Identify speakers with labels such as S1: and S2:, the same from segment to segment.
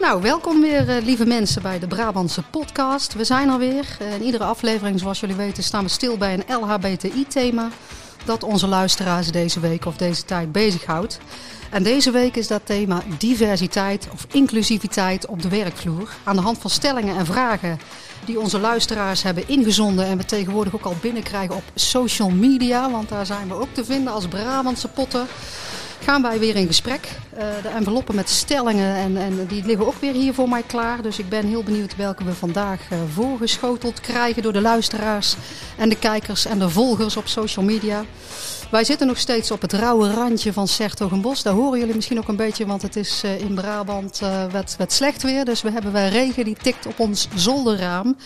S1: Nou, welkom weer, eh, lieve mensen, bij de Brabantse podcast. We zijn er weer. Eh, in iedere aflevering, zoals jullie weten, staan we stil bij een LHBTI-thema dat onze luisteraars deze week of deze tijd bezighoudt. En deze week is dat thema diversiteit of inclusiviteit op de werkvloer. Aan de hand van stellingen en vragen die onze luisteraars hebben ingezonden en we tegenwoordig ook al binnenkrijgen op social media, want daar zijn we ook te vinden als Brabantse potten gaan wij weer in gesprek. Uh, de enveloppen met stellingen en, en die liggen ook weer hier voor mij klaar. Dus ik ben heel benieuwd welke we vandaag uh, voorgeschoteld krijgen door de luisteraars en de kijkers en de volgers op social media. Wij zitten nog steeds op het rauwe randje van Sertogenbos. Daar horen jullie misschien ook een beetje, want het is uh, in Brabant wat, wat slecht weer. Dus we hebben wel regen die tikt op ons zolderraam.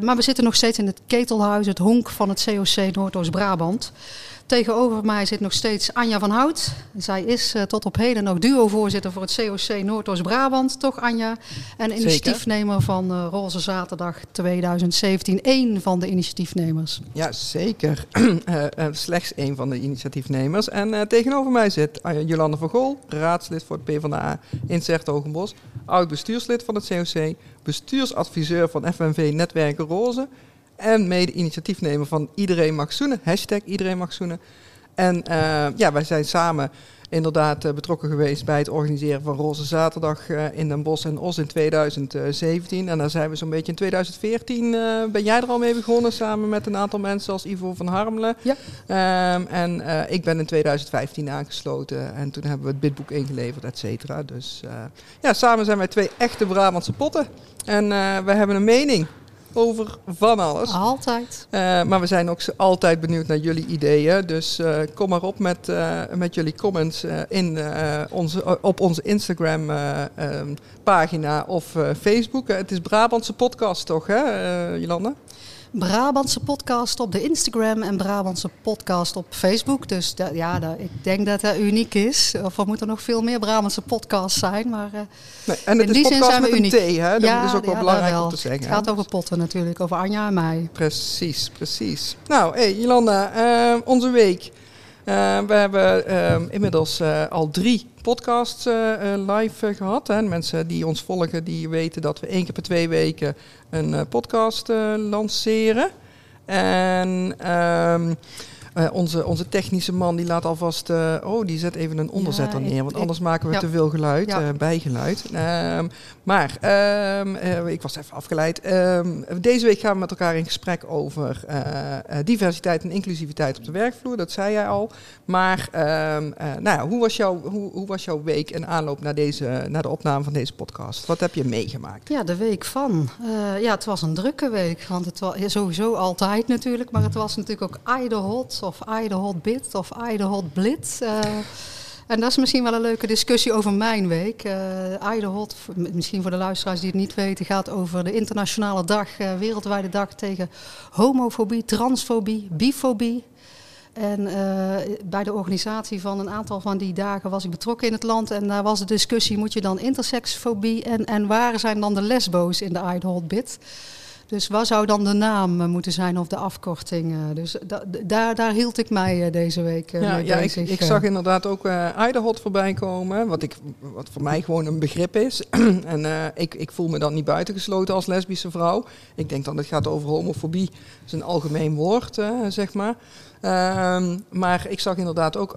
S1: maar we zitten nog steeds in het ketelhuis, het honk van het COC Noordoost-Brabant. Tegenover mij zit nog steeds Anja van Hout. Zij is uh, tot op heden nog duo-voorzitter voor het COC Noordoost-Brabant, toch Anja? En initiatiefnemer van uh, Roze Zaterdag 2017. Eén van de initiatiefnemers.
S2: Ja, zeker. uh, slechts één van de initiatiefnemers. En tegenover mij zit Jolande van Gol, raadslid voor het PvdA in Zertogenbos. Oud bestuurslid van het COC, bestuursadviseur van FNV Netwerken Roze en mede-initiatiefnemer van Iedereen Mag Zoenen. Hashtag Iedereen Mag Zoenen. En uh, ja, wij zijn samen inderdaad uh, betrokken geweest bij het organiseren van Roze Zaterdag uh, in Den Bosch en Os in 2017. En daar zijn we zo'n beetje in 2014, ben jij er al mee begonnen samen met een aantal mensen als Ivo van Harmelen. Ja. Um, en ik ben in 2015 aangesloten en toen hebben we het bidboek ingeleverd, et cetera. Dus ja, samen zijn wij twee echte Brabantse potten. En we hebben een mening over van alles.
S1: Altijd.
S2: Uh, maar we zijn ook altijd benieuwd naar jullie ideeën. Dus uh, kom maar op met, uh, met jullie comments in, onze, op onze Instagram um, pagina of Facebook. het is Brabantse podcast toch, hè, Jolanda?
S1: Brabantse podcast op de Instagram en Brabantse podcast op Facebook. Dus ja, ik denk dat dat uniek is. Of er moeten nog veel meer Brabantse podcasts zijn. Maar uh,
S2: nee, en in die zin zijn we uniek. Thee, hè? Dat ja, is ook wel belangrijk wel. om te zeggen.
S1: Het gaat over potten natuurlijk, over Anja en mij.
S2: Precies, precies. Nou, hey, Jolanda, uh, onze week. Uh, we hebben inmiddels al drie podcasts live gehad. Hè. Mensen die ons volgen, die weten dat we één keer per twee weken een podcast lanceren. En ehm, uh, onze, onze technische man die laat alvast, uh, oh die zet even een onderzetter neer, want anders maken we te veel geluid, ja. uh, bijgeluid. Um, maar um, ik was even afgeleid. Um, deze week gaan we met elkaar in gesprek over diversiteit en inclusiviteit op de werkvloer, dat zei jij al. Maar nou ja, hoe, was jouw, hoe, hoe was jouw week en aanloop naar, deze, naar de opname van deze podcast? Wat heb je meegemaakt?
S1: Ja, de week van. ja, het was een drukke week, want het was sowieso altijd natuurlijk, maar het was natuurlijk ook hot of I the hot of I the hot blit. Uh, en dat is misschien wel een leuke discussie over mijn week. Uh, I the hot, misschien voor de luisteraars die het niet weten, gaat over de internationale dag, uh, wereldwijde dag tegen homofobie, transfobie, bifobie. En uh, bij de organisatie van een aantal van die dagen was ik betrokken in het land. En daar was de discussie, moet je dan intersexfobie en, en waar zijn dan de lesbo's in de I the hot bit? Dus waar zou dan de naam eh, moeten zijn of de afkorting? Eh? Dus daar, daar hield ik mij eh, deze week ja, mee ja,
S2: bezig. Ik, ik zag inderdaad ook uh, voorbij komen, wat, ik, wat voor mij gewoon een begrip is. en ik, ik voel me dan niet buitengesloten als lesbische vrouw. Ik denk dan het gaat over homofobie. Dat is een algemeen woord, zeg maar. Um, maar ik zag inderdaad ook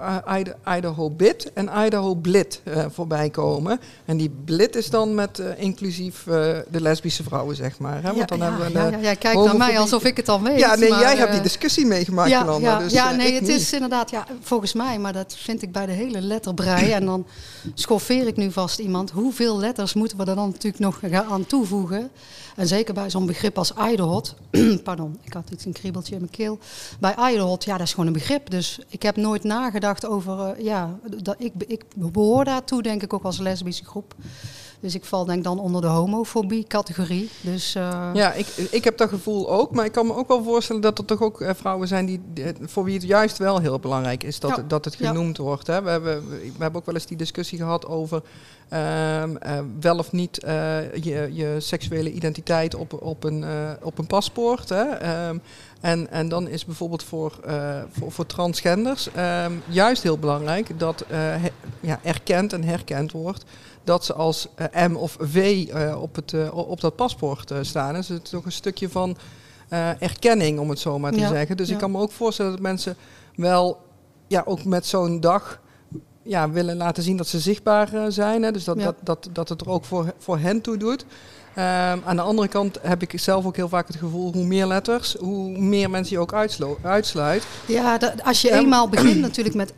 S2: Idaho Bit en Idaho Blit uh, voorbij komen. En die Blit is dan met uh, inclusief uh, de lesbische vrouwen, zeg maar. Hè?
S1: Want dan ja, hebben we ja, ja, jij kijkt naar mij alsof ik het al weet.
S2: Ja, nee, maar, jij hebt die discussie meegemaakt,
S1: ja,
S2: Jolanda,
S1: ja,
S2: dus,
S1: ja, nee, het is inderdaad, ja, volgens mij, maar dat vind ik bij de hele letterbrei. en dan schoffeer ik nu vast iemand. Hoeveel letters moeten we er dan natuurlijk nog aan toevoegen? En zeker bij zo'n begrip als Idlehot. Pardon, ik had iets een kriebeltje in mijn keel. Bij Idlehot, ja, dat is gewoon een begrip. Dus ik heb nooit nagedacht over, uh, ja, dat, ik, ik behoor daartoe, denk ik ook als lesbische groep. Dus ik val denk dan onder de homofobie-categorie. Dus, uh...
S2: Ja, ik, ik heb dat gevoel ook. Maar ik kan me ook wel voorstellen dat er toch ook uh, vrouwen zijn die, voor wie het juist wel heel belangrijk is dat, ja. dat het genoemd ja. wordt. Hè. We, hebben, we hebben ook wel eens die discussie gehad over uh, wel of niet je, je seksuele identiteit op, op, een, op een paspoort. Hè. Um, en, en dan is bijvoorbeeld voor, voor, voor, transgenders um, juist heel belangrijk dat he, ja, erkend en herkend wordt dat ze als eh, M of V eh, op, het, eh, op dat paspoort staan. Dus het is toch een stukje van erkenning, om het zo maar te
S1: Ja,
S2: zeggen. Dus
S1: ja.
S2: ik kan me ook voorstellen dat mensen wel, ja, ook met zo'n dag ja, willen laten zien dat ze zichtbaar zijn. Hè? Dus dat,
S1: Ja.
S2: dat, dat, dat het er ook voor, voor hen toe doet. Ehm, aan de andere kant heb ik zelf ook heel vaak het gevoel, hoe meer letters, hoe meer mensen je ook uitsluit.
S1: Ja, als je
S2: Ja.
S1: eenmaal begint natuurlijk met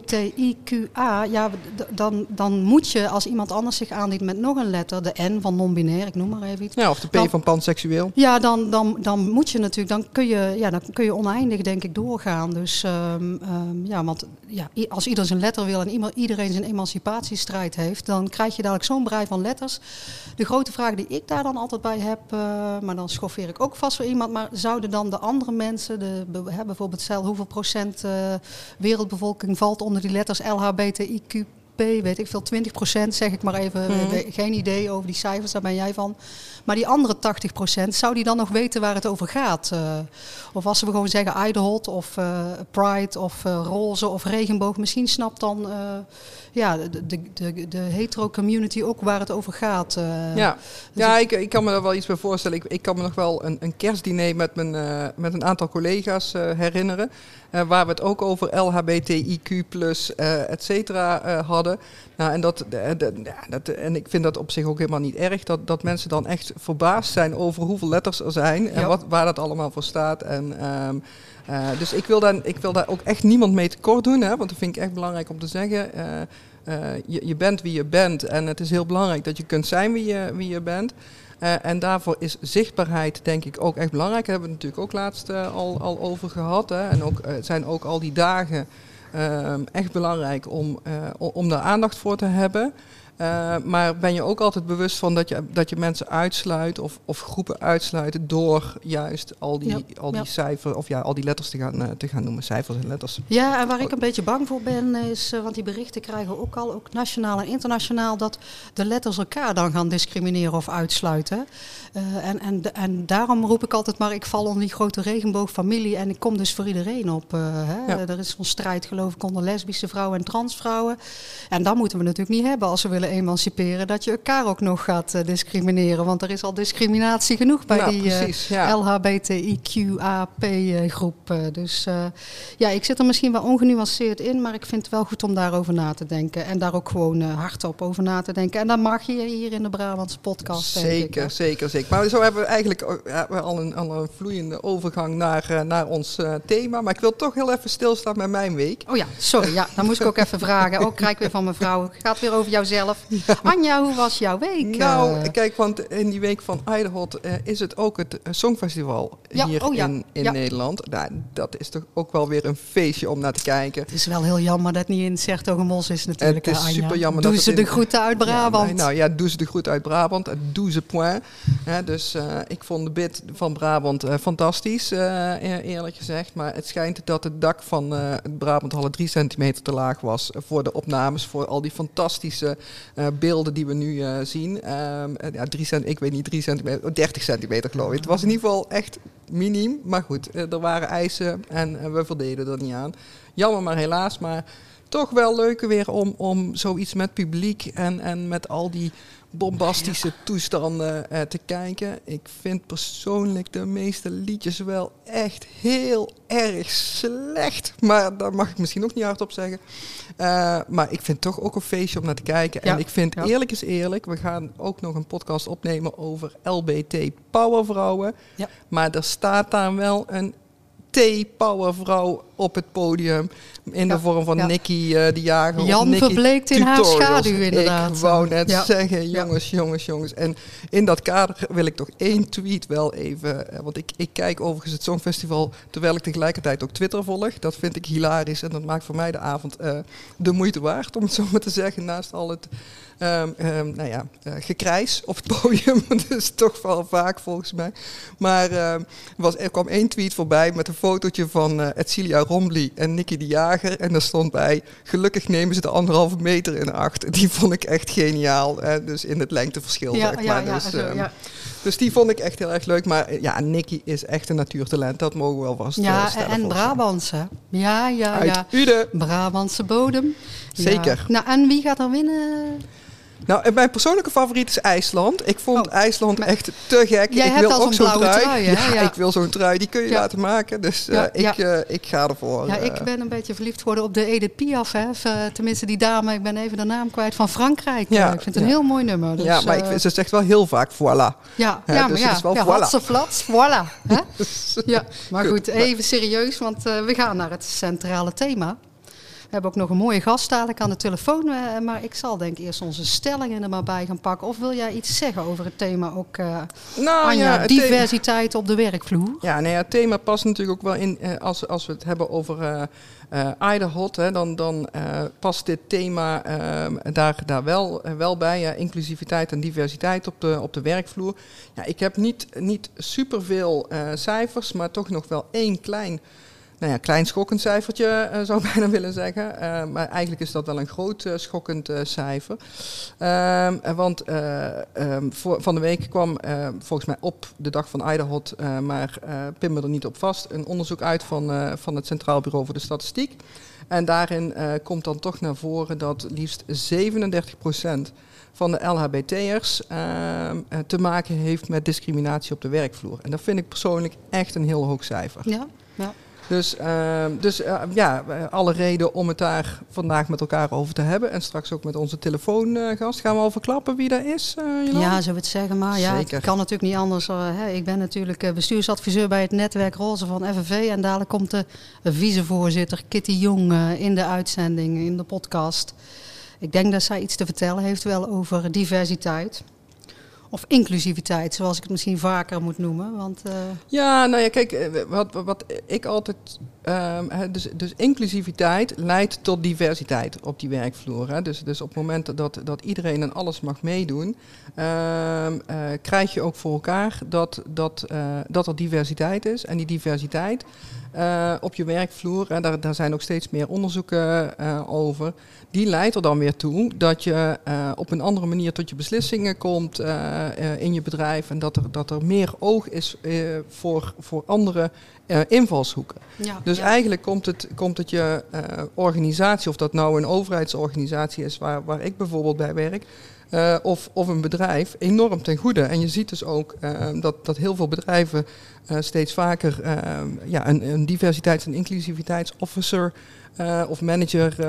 S1: LHBTIQA, ja, dan, dan moet je als iemand anders zich aandient met nog een letter, de N van non-binair, ik noem maar even iets.
S2: Ja, of de P
S1: Dan-
S2: van panseksueel.
S1: Ja, dan, dan, dan moet je natuurlijk, dan kun je, ja, dan kun je oneindig denk ik doorgaan. Dus ehm, ehm, ja, want ja, als ieder zijn letter wil en iedereen zijn emancipatiestrijd heeft, dan krijg je dadelijk zo'n brei van letters. De grote vraag die ik daar dan altijd bij heb, eh, maar dan schoffeer ik ook vast voor iemand, maar zouden dan de andere mensen, de, bijvoorbeeld stel hoeveel procent eh, wereldbevolking valt onder die letters LHBTIQ? Weet ik veel, 20 procent zeg ik maar even.
S2: Mhm.
S1: Geen idee over die cijfers, daar ben jij van. Maar die andere 80 procent, zou die dan nog weten waar het over gaat? Eh, of als we gewoon zeggen Idehot of eh, Pride of eh, roze of regenboog. Misschien snapt dan ja, de, de, de, de hetero community ook waar het over gaat.
S2: Ja,
S1: dus
S2: ja ik, ik kan me er wel iets bij voorstellen. Ik, ik kan me nog wel een, een kerstdiner met, mijn, met een aantal collega's herinneren. Eh, waar we het ook over LHBTIQ, eh et cetera, eh, hadden. Nou, en, dat, dat, en ik vind dat op zich ook helemaal niet erg. Dat, dat mensen dan echt verbaasd zijn over hoeveel letters er zijn. En
S1: Ja.
S2: wat, waar dat allemaal voor staat. En, ehm, eh, dus ik wil, daar, ik wil daar ook echt niemand mee tekort doen. Hè, want dat vind ik echt belangrijk om te zeggen. Je, je bent wie je bent. En het is heel belangrijk dat je kunt zijn wie je, wie je bent. Eh, en daarvoor is zichtbaarheid denk ik ook echt belangrijk. Daar hebben we het natuurlijk ook laatst eh, al, al over gehad. Hè. En ook, eh, zijn ook al die dagen ehm, echt belangrijk om, om daar aandacht voor te hebben. Eh, maar ben je ook altijd bewust van dat je, dat je mensen uitsluit of, of groepen uitsluit door juist al die,
S1: Ja,
S2: al die
S1: ja.
S2: cijfers of ja, al die letters te gaan, eh, te gaan noemen. Cijfers en letters.
S1: Ja, en waar ik een beetje bang voor ben, is, eh, want die berichten krijgen we ook al, ook nationaal en internationaal, dat de letters elkaar dan gaan discrimineren of uitsluiten. En, en, en daarom roep ik altijd maar, ik val onder die grote regenboogfamilie en ik kom dus voor iedereen op. hè.
S2: Ja.
S1: Er is zo'n strijd geloof ik onder lesbische vrouwen en transvrouwen. En dat moeten we natuurlijk niet hebben als we willen emanciperen, dat je elkaar ook nog gaat eh, discrimineren. Want er is al discriminatie genoeg bij
S2: Nou,
S1: die eh,
S2: precies, ja.
S1: LHBTIQAP-groep. eh, dus ja, ik zit er misschien wel ongenuanceerd in, maar ik vind het wel goed om daarover na te denken. En daar ook gewoon hardop over na te denken. En dat mag je hier in de Brabantse podcast. ik,
S2: Zeker, zeker, zeker. Maar zo hebben we eigenlijk we al, een, al een vloeiende overgang naar, naar ons thema. Maar ik wil toch heel even stilstaan met mijn week.
S1: Oh ja, sorry. Ja, dan moest ik ook even vragen. Ook krijg ik weer van mevrouw. Het gaat weer over jouzelf. Anja, hoe was jouw week?
S2: Nou,
S1: Eh,
S2: kijk, want in die week van Idehot eh, is het ook het eh, Songfestival
S1: Ja,
S2: hier
S1: oh ja,
S2: in, in
S1: ja.
S2: Nederland. Nou, dat is toch ook wel weer een feestje om naar te kijken.
S1: het is wel heel jammer dat het niet in Sertogenbos is natuurlijk,
S2: Het is
S1: hè, Anja.
S2: super jammer
S1: Doe
S2: dat
S1: ze
S2: het
S1: de
S2: in-
S1: groeten uit Brabant.
S2: Nou ja, doe ze de groet uit Brabant. Doe ze point. Hè, dus eh, ik vond de bid van Brabant eh, fantastisch, eh, eer- eerlijk gezegd. Maar het schijnt dat het dak van eh, het Brabant Halle 3 centimeter te laag was voor de opnames. Voor al die fantastische eh, beelden die we nu eh, zien. Ehm, eh, ja, drie cent, ik weet niet, 3 centimeter, oh, 30 centimeter geloof ik. Het was in ieder geval echt miniem. Maar goed, er waren eisen en we voldeden er niet aan. Jammer, maar helaas. Maar toch wel leuk weer om, om zoiets met publiek en, en met al die bombastische toestanden eh, te kijken. Ik vind persoonlijk de meeste liedjes wel echt heel erg slecht. Maar daar mag ik misschien ook niet hardop zeggen. Eh, maar ik vind het toch ook een feestje om naar te kijken.
S1: Ja,
S2: En ik vind
S1: ja.
S2: eerlijk is eerlijk, we gaan ook nog een podcast opnemen over LBT powervrouwen.
S1: Ja.
S2: Maar er staat daar wel een T-powervrouw op het podium. In
S1: Ja,
S2: de vorm van
S1: ja.
S2: Nicky eh, de Jager.
S1: Jan
S2: Nicky
S1: verbleekt in haar schaduw inderdaad.
S2: Ik wou net
S1: Ja.
S2: zeggen, jongens, jongens, jongens. En in dat kader wil ik toch één tweet wel even... eh, Want ik, ik kijk overigens het Songfestival terwijl ik tegelijkertijd ook Twitter volg. Dat vind ik hilarisch en dat maakt voor mij de avond eh, de moeite waard, om het zo maar te zeggen. Naast al het ehm, ehm, nou ja, gekrijs op het podium. dat is toch wel vaak volgens mij. Maar ehm, was, er kwam één tweet voorbij met een fotootje van eh Edcilia Rombly en Nicky de Jager. En daar stond bij, gelukkig nemen ze de anderhalve meter in acht. Die vond ik echt geniaal. hè, dus in het lengteverschil,
S1: Ja,
S2: zeg
S1: ja,
S2: maar.
S1: ja,
S2: dus, ehm,
S1: ja.
S2: dus die vond ik echt heel erg leuk. Maar eh, ja, Nicky is echt een natuurtalent. Dat mogen we wel vast eh,
S1: Ja,
S2: stellen,
S1: en. Brabantse. Ja, ja,
S2: Uit
S1: ja.
S2: Uden.
S1: Brabantse bodem.
S2: Zeker.
S1: Nou, en wie gaat er winnen?
S2: Nou, en mijn persoonlijke favoriet is IJsland. Ik vond
S1: Oh,
S2: IJsland
S1: maar-
S2: echt te gek.
S1: Jij
S2: ik
S1: hebt
S2: wil
S1: al
S2: ook
S1: zo'n
S2: trui. ja,
S1: Ja.
S2: ik wil zo'n trui. Die kun je
S1: Ja.
S2: laten maken. Dus eh, ik, eh, ik ga ervoor.
S1: Ja,
S2: eh.
S1: ik ben een beetje verliefd geworden op de Edith Piaf. Hè. Of, tenminste, die dame, ik ben even de naam kwijt, van Frankrijk.
S2: Ja,
S1: ik vind het een heel mooi nummer. Dus,
S2: ja, maar ik, vind- ze zegt wel heel vaak voilà.
S1: ja, maar
S2: dus
S1: ja,
S2: het is wel voilà.
S1: hatseflats, voilà. Hè? Ja, maar
S2: Goed,
S1: even serieus, want we gaan naar het centrale thema. We hebben ook nog een mooie gast dadelijk aan de telefoon. eh, maar ik zal denk ik eerst onze stellingen er maar bij gaan pakken. Of wil jij iets zeggen over het thema ook, eh
S2: nou
S1: Anja,
S2: ja,
S1: diversiteit op de werkvloer?
S2: Ja, nee, het thema past natuurlijk ook wel in, eh, als, als we het hebben over Iderhot, hè, dan, dan past dit thema daar, daar wel, wel bij. ja, inclusiviteit en diversiteit op de, op de werkvloer. Ja, ik heb niet, niet superveel cijfers, maar toch nog wel één klein, nou ja, klein schokkend cijfertje, eh, zou ik bijna willen zeggen. Eh, maar eigenlijk is dat wel een groot eh, schokkend cijfer. Ehm, eh, want eh, ehm, voor, van de week kwam volgens mij op de dag van Iderhot, eh, maar pin me er niet op vast, een onderzoek uit van, van het Centraal Bureau voor de Statistiek. En daarin komt dan toch naar voren dat liefst 37% van de LHBT'ers ehm, eh, te maken heeft met discriminatie op de werkvloer. En dat vind ik persoonlijk echt een heel hoog cijfer.
S1: Ja, ja.
S2: Dus, ehm, dus eh, ja, eh, alle reden om het daar vandaag met elkaar over te hebben. En straks ook met onze telefoongast. Gaan we al verklappen wie dat is, eh?
S1: Ja, we het zeggen. Maar ja,
S2: Zeker.
S1: het kan natuurlijk niet anders. eh, hè. Ik ben natuurlijk eh, bestuursadviseur bij het netwerk Roze van FNV. En dadelijk komt de vicevoorzitter Kitty Jong eh, in de uitzending, in de podcast. Ik denk dat zij iets te vertellen heeft wel over diversiteit. Of inclusiviteit, zoals ik het misschien vaker moet noemen. Want eh,
S2: Ja, nou ja, kijk, eh, wat, wat ik altijd. ehm, dus, dus inclusiviteit leidt tot diversiteit op die werkvloer. Hè. Dus, dus op het moment dat, dat iedereen en alles mag meedoen, ehm, eh, krijg je ook voor elkaar dat, dat, dat er diversiteit is. En die diversiteit eh, op je werkvloer, en daar, daar zijn ook steeds meer onderzoeken eh, over, die leidt er dan weer toe dat je eh, op een andere manier tot je beslissingen komt in je bedrijf en dat er, dat er meer oog is voor, voor andere invalshoeken.
S1: ja,
S2: Dus
S1: ja.
S2: eigenlijk komt het, komt het je organisatie, of dat nou een overheidsorganisatie is waar, waar ik bijvoorbeeld bij werk, eh, of, of een bedrijf, enorm ten goede. En je ziet dus ook eh, dat, dat heel veel bedrijven eh, steeds vaker ja, een, een diversiteits- en inclusiviteitsofficer of manager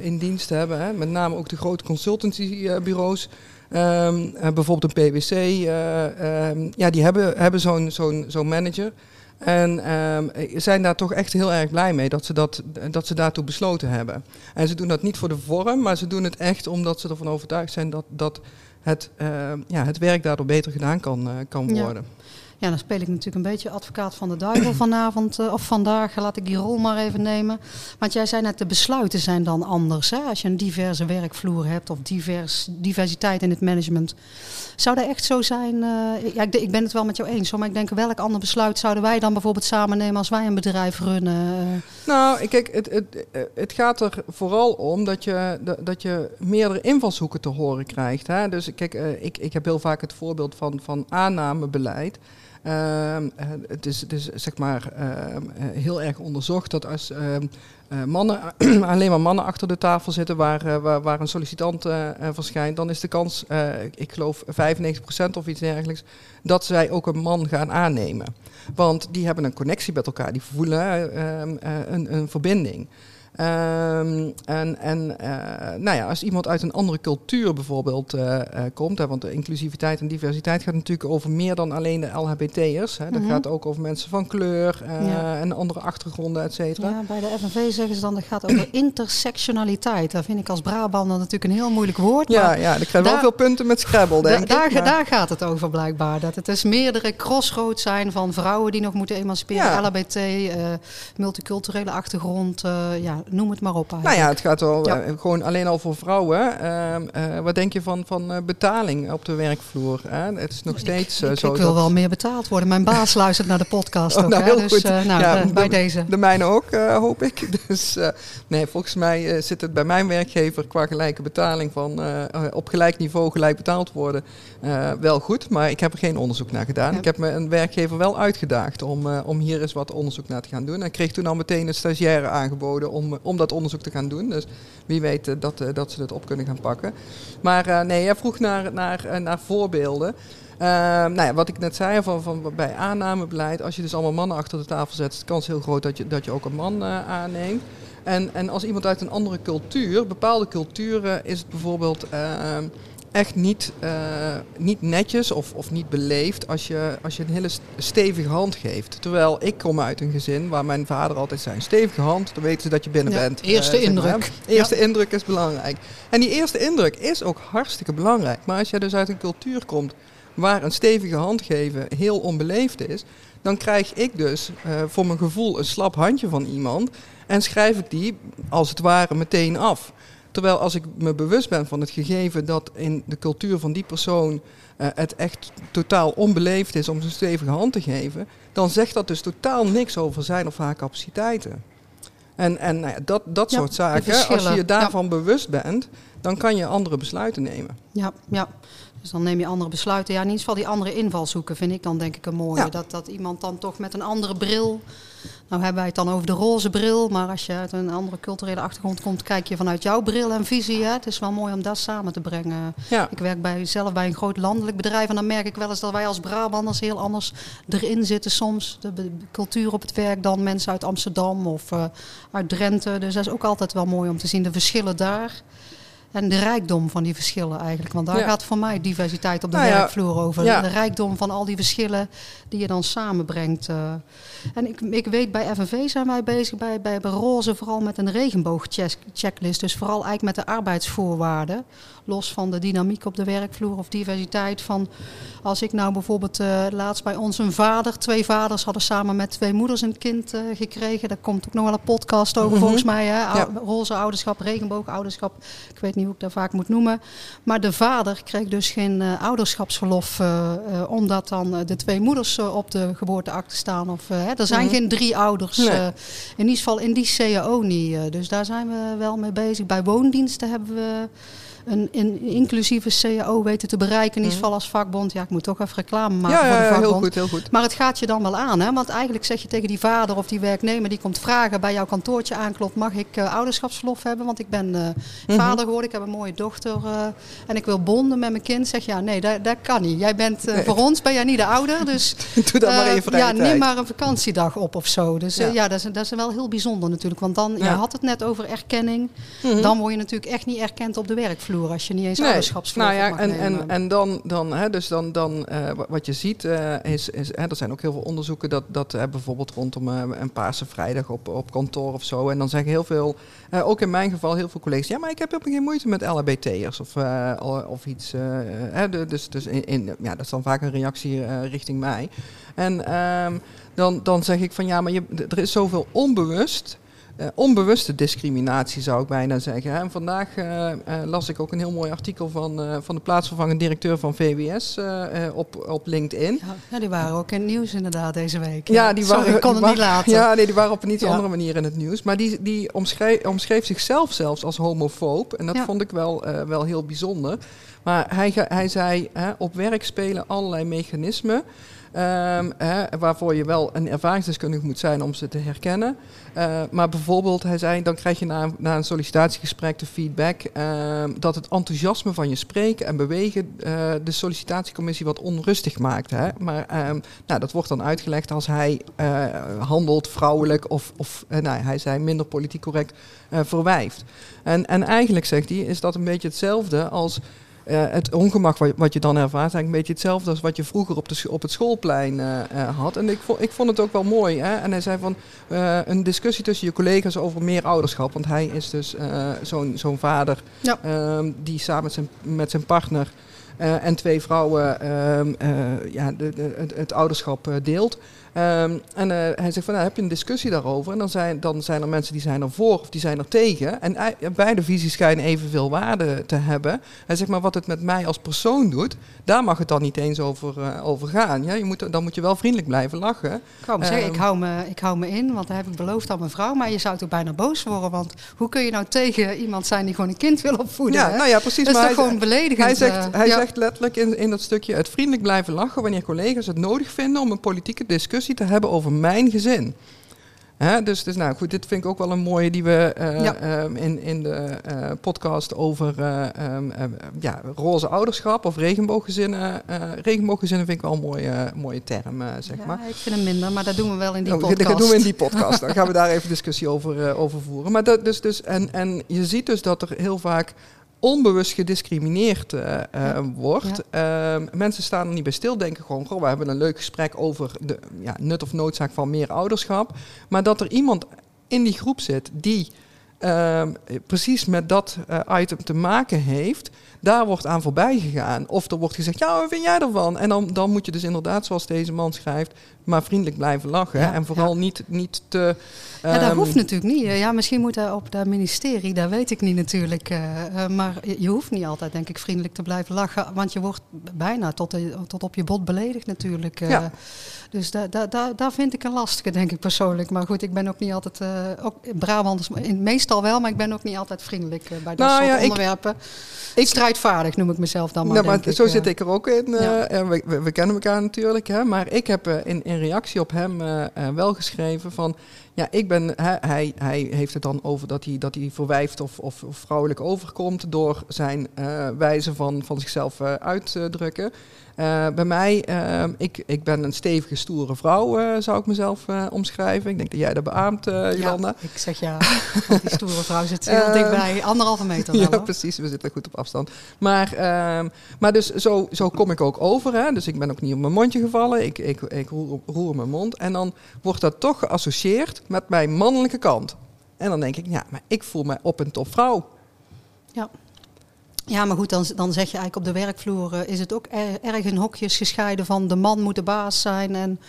S2: in dienst hebben. Hè. Met name ook de grote consultancybureaus. Ehm, eh, bijvoorbeeld een PwC, eh, ehm, ja, die hebben, hebben zo'n zo'n zo'n manager. En ehm, zijn daar toch echt heel erg blij mee dat ze, dat, dat ze daartoe besloten hebben. En ze doen dat niet voor de vorm, maar ze doen het echt omdat ze ervan overtuigd zijn dat, dat het, ehm, ja, het werk daardoor beter gedaan kan, eh, kan worden.
S1: Ja, dan speel ik natuurlijk een beetje advocaat van de duivel vanavond eh, of vandaag. Laat ik die rol maar even nemen. Want jij zei net, de besluiten zijn dan anders. Hè? Als je een diverse werkvloer hebt of divers, diversiteit in het management. Zou dat echt zo zijn? eh, ja, ik, ik ben het wel met jou eens, maar ik denk welk ander besluit zouden wij dan bijvoorbeeld samen nemen als wij een bedrijf runnen? eh?
S2: Nou, kijk, het, het, het gaat er vooral om dat je, dat- dat je meerdere invalshoeken te horen krijgt. Hè? Dus kijk, eh, ik, ik heb heel vaak het voorbeeld van, van aannamebeleid. Ehm, eh, het, is, is zeg maar ehm, eh, heel erg onderzocht dat als ehm, eh, mannen, alleen maar mannen achter de tafel zitten waar, waar, een sollicitant verschijnt, dan is de kans, ik- geloof 95% of iets dergelijks, dat zij ook een man gaan aannemen. Want die hebben een connectie met elkaar, die voelen een, een verbinding. Ehm, en en eh, nou ja, als iemand uit een andere cultuur bijvoorbeeld eh, eh, komt, hè, want de inclusiviteit en diversiteit gaat natuurlijk over meer dan alleen de LHBT'ers. Hè, dat
S1: Mhm.
S2: gaat ook over mensen van kleur
S1: Ja.
S2: en andere achtergronden, et cetera.
S1: Ja, bij de FNV zeggen ze dan dat gaat over intersectionaliteit. Dat vind ik als Brabander natuurlijk een heel moeilijk woord.
S2: Ja,
S1: maar
S2: ja, ik krijg wel
S1: daar-
S2: veel punten met Scrabble, denk
S1: daar,
S2: ik. maar-
S1: daar gaat het over blijkbaar. Dat het dus meerdere crossroads zijn van vrouwen die nog moeten emanciperen.
S2: Ja.
S1: LHBT, multiculturele achtergrond, ja, noem het maar op
S2: Nou ja, het gaat wel
S1: Ja.
S2: eh, gewoon alleen al voor vrouwen. Ehm, eh, wat denk je van, van eh, betaling op de werkvloer? Hè? Het is nog steeds
S1: ik,
S2: zo.
S1: ik wil
S2: dat-
S1: wel meer betaald worden. Mijn baas luistert naar de podcast
S2: Oh,
S1: ook.
S2: nou,
S1: hè?
S2: heel
S1: Dus
S2: goed.
S1: nou,
S2: Ja,
S1: eh, bij
S2: de-
S1: deze.
S2: De mijne ook, hoop ik. Dus nee, volgens mij zit het bij mijn werkgever qua gelijke betaling van op gelijk niveau gelijk betaald worden wel goed. Maar ik heb er geen onderzoek naar gedaan.
S1: Ja.
S2: Ik heb me een werkgever wel uitgedaagd om, om hier eens wat onderzoek naar te gaan doen. En ik kreeg toen al meteen een stagiaire aangeboden om, om dat onderzoek te gaan doen. Dus wie weet dat, dat ze het op kunnen gaan pakken. Maar nee, jij vroeg naar, naar, naar voorbeelden. Ehm, nou ja, wat ik net zei, van, van, bij aannamebeleid, als je dus allemaal mannen achter de tafel zet, is de kans heel groot dat je, dat je ook een man uh, aanneemt. En, en als iemand uit een andere cultuur, bepaalde culturen, is het bijvoorbeeld ehm, echt niet, uh, niet netjes of, of niet beleefd als je, als je een hele stevige hand geeft. Terwijl ik kom uit een gezin waar mijn vader altijd zei, stevige hand, dan weten ze dat je binnen bent.
S1: Eerste uh, indruk.
S2: Eerste indruk is belangrijk. En die eerste indruk is ook hartstikke belangrijk. Maar als je dus uit een cultuur komt waar een stevige hand geven heel onbeleefd is, dan krijg ik dus uh, voor mijn gevoel een slap handje van iemand en schrijf ik die als het ware meteen af. Terwijl als ik me bewust ben van het gegeven dat in de cultuur van die persoon uh, het echt totaal onbeleefd is om zijn stevige hand te geven, dan zegt dat dus totaal niks over zijn of haar capaciteiten. En, en nou ja, dat, dat soort zaken, als je je daarvan ja. bewust bent, dan kan je andere besluiten nemen.
S1: Ja, ja. Dus dan neem je andere besluiten. Ja, in ieder geval die andere invalshoeken vind ik dan denk ik een mooie. Dat, dat iemand dan toch met een andere bril... Nou hebben wij het dan over de roze bril. Maar als je uit een andere culturele achtergrond komt... kijk je vanuit jouw bril en visie. Hè? Het is wel mooi om dat samen te brengen. Ik werk bij, zelf bij een groot landelijk bedrijf. En dan merk ik wel eens dat wij als Brabanders heel anders erin zitten soms. De, cultuur op het werk dan mensen uit Amsterdam of uh, uit Drenthe. Dus dat is ook altijd wel mooi om te zien de verschillen daar. En de rijkdom van die verschillen eigenlijk. Want daar gaat voor mij diversiteit op de nou werkvloer over. De rijkdom van al die verschillen die je dan samenbrengt. Uh. En ik, ik weet bij FNV zijn wij bezig bij, bij, bij Roze vooral met een regenboogchecklist. Dus vooral eigenlijk met de arbeidsvoorwaarden. Los van de dynamiek op de werkvloer of diversiteit. Van als ik nou bijvoorbeeld uh, laatst bij ons een vader, twee vaders hadden samen met twee moeders een kind uh, gekregen. Daar komt ook nog wel een podcast over mm-hmm. volgens mij. Hè? Roze ouderschap, regenboogouderschap. Ik weet niet hoe ik dat vaak moet noemen. Maar de vader kreeg dus geen uh, ouderschapsverlof. omdat dan de twee moeders op de geboorteakte staan. Of, hè? Er zijn mm-hmm. geen drie ouders. Nee. in ieder geval in die CAO niet. dus daar zijn we wel mee bezig. Bij woondiensten hebben we een, een, inclusieve CAO weten te bereiken. In ieder geval als vakbond. Ja, ik moet toch even reclame maken
S2: ja,
S1: voor de vakbond.
S2: heel goed, heel goed.
S1: Maar het gaat je dan wel aan. Hè? Want eigenlijk zeg je tegen die vader of die werknemer... die komt vragen bij jouw kantoortje aanklopt... mag ik uh, ouderschapsverlof hebben? Want ik ben uh, mm-hmm. vader geworden. Ik heb een mooie dochter. Uh, en ik wil bonden met mijn kind. Zeg ja, nee, dat, dat kan niet. Jij bent, nee. voor ons ben jij niet de ouder. Dus
S2: Doe dat maar even
S1: Ja, neem maar een vakantiedag op of zo. Dus ja, ja dat, is, dat is wel heel bijzonder natuurlijk. Want dan, je had het net over erkenning. Mm-hmm. Dan word je natuurlijk echt niet erkend op de werkvloer... als je niet eens nee.
S2: nou ja, en, en, en dan, dan, hè, dus dan, dan uh, wat je ziet, uh, is, is hè, er zijn ook heel veel onderzoeken dat, dat uh, bijvoorbeeld rondom een Paarse Vrijdag op, op kantoor of zo. En dan zeggen heel veel, ook in mijn geval heel veel collega's, ja, maar ik heb helemaal geen moeite met LHBT'ers of, of iets. hè, dus dus in, in, ja, dat is dan vaak een reactie richting mij. En um, dan, dan zeg ik van ja, maar je, er is zoveel onbewust uh, onbewuste discriminatie zou ik bijna zeggen. En vandaag uh, uh, las ik ook een heel mooi artikel van, van de plaatsvervangend directeur van VWS op, op LinkedIn.
S1: Ja, die waren ook in het nieuws inderdaad deze week.
S2: Ja, die waren,
S1: Sorry, ik kon het niet laten.
S2: Ja, nee, die waren op een iets ja. andere manier in het nieuws. Maar die, die omschreef, omschreef zichzelf zelfs als homofoob. En dat ja. vond ik wel, wel heel bijzonder. Maar hij, hij zei, op werk spelen allerlei mechanismen... Um, hè, waarvoor je wel een ervaringsdeskundige moet zijn om ze te herkennen. Uh, maar bijvoorbeeld, hij zei, dan krijg je na, na een sollicitatiegesprek de feedback uh, dat het enthousiasme van je spreken en bewegen uh, de sollicitatiecommissie wat onrustig maakt. Hè? Maar nou, dat wordt dan uitgelegd als hij eh, handelt vrouwelijk of, of nou, hij zei minder politiek correct verwijft. En, en eigenlijk zegt hij, is dat een beetje hetzelfde als het ongemak wat, wat, je dan ervaart, is eigenlijk een beetje hetzelfde als wat je vroeger op, de, op het schoolplein uh, uh, had. En ik vond, ik vond het ook wel mooi. Hè? En hij zei van een discussie tussen je collega's over meer ouderschap. Want hij is dus zo'n zo'n vader ja. um, die samen met zijn, met zijn partner en twee vrouwen ehm, ja, de, de, het, het ouderschap deelt. Um, en uh, hij zegt van, nou, heb je een discussie daarover? En dan zijn, dan zijn er mensen die zijn er voor of die zijn er tegen. En beide visies schijnen evenveel waarde te hebben. Hij zegt maar, wat het met mij als persoon doet, daar mag het dan niet eens over, uh, over gaan. Ja, je moet, dan moet je wel vriendelijk blijven lachen.
S1: Ik um, zeggen, ik hou, me, ik hou me in, want dat heb ik beloofd aan mijn vrouw. Maar je zou toch bijna boos worden, want hoe kun je nou tegen iemand zijn die gewoon een kind wil opvoeden?
S2: Ja, nou ja, precies.
S1: Dat is
S2: maar
S1: toch gewoon beledigend?
S2: Hij zegt, hij ja. zegt letterlijk in, in dat stukje, het vriendelijk blijven lachen wanneer collega's het nodig vinden om een politieke discussie te hebben over mijn gezin. Hè? Dus, dus nou goed, dit vind ik ook wel een mooie die we eh,
S1: Ja.
S2: ehm, in, in de eh, podcast over eh, ehm, ehm, ja, roze ouderschap of regenbooggezinnen. regenbooggezinnen vind ik wel een mooie, mooie term, zeg
S1: Ja,
S2: maar.
S1: ik vind hem minder, maar dat doen we wel in die
S2: Oh,
S1: podcast.
S2: Dat doen we in die podcast. Dan gaan we daar even discussie over, over voeren. Maar dat, dus, dus, en, en je ziet dus dat er heel vaak onbewust gediscrimineerd eh, eh,
S1: Ja.
S2: wordt. Ehm, mensen staan er niet bij stil, denken gewoon, goh, we hebben een leuk gesprek over de ja, nut of noodzaak van meer ouderschap. Maar dat er iemand in die groep zit die ehm, precies met dat eh, item te maken heeft, daar wordt aan voorbij gegaan. Of er wordt gezegd, ja, wat vind jij ervan? En dan, dan moet je dus inderdaad, zoals deze man schrijft, maar vriendelijk blijven lachen.
S1: Ja,
S2: en vooral
S1: ja.
S2: niet, niet te...
S1: Ja, dat
S2: ehm,
S1: hoeft natuurlijk niet. Ja, misschien moet hij op dat ministerie, dat weet ik niet natuurlijk. eh, eh, maar je- hoeft niet altijd, denk ik, vriendelijk te blijven lachen. Want je wordt bijna tot, de- tot op je bot beledigd natuurlijk. eh.
S2: Ja.
S1: Dus daar da, da, daar vind ik een lastige, denk ik persoonlijk. Maar goed, ik ben ook niet altijd, eh ook in Brabanders, in, meestal wel, maar ik ben ook niet altijd vriendelijk eh, bij dat
S2: Nou
S1: soort
S2: ja,
S1: onderwerpen. Ik, Strijdvaardig noem ik mezelf dan maar.
S2: Nou, maar
S1: ik,
S2: zo
S1: eh.
S2: zit ik er ook in.
S1: Ja.
S2: we, we, we kennen elkaar natuurlijk. Hè, maar ik heb in, in reactie op hem wel geschreven van... Ja, ik ben, hij, hij, hij heeft het dan over dat hij, dat hij verwijfd of, of, of vrouwelijk overkomt... door zijn wijze van, van zichzelf uitdrukken. Eh, bij mij, eh, ik, ik ben een stevige, stoere vrouw, eh, zou ik mezelf omschrijven. Ik denk dat jij dat beaamt, Jolanda.
S1: Ja, ik zeg ja, die stoere vrouw zit heel dichtbij. Anderhalve meter wel,
S2: Ja,
S1: hoor.
S2: precies. We zitten goed op afstand. Maar, ehm, maar dus zo, zo kom ik ook over. Hè? Dus ik ben ook niet op mijn mondje gevallen. Ik, ik, ik roer, roer mijn mond. En dan wordt dat toch geassocieerd met mijn mannelijke kant. En dan denk ik, ja, maar ik voel me op een top vrouw.
S1: Ja, maar goed, dan, dan zeg je eigenlijk op de werkvloer eh, is het ook er- erg in hokjes gescheiden van de man moet de baas zijn en,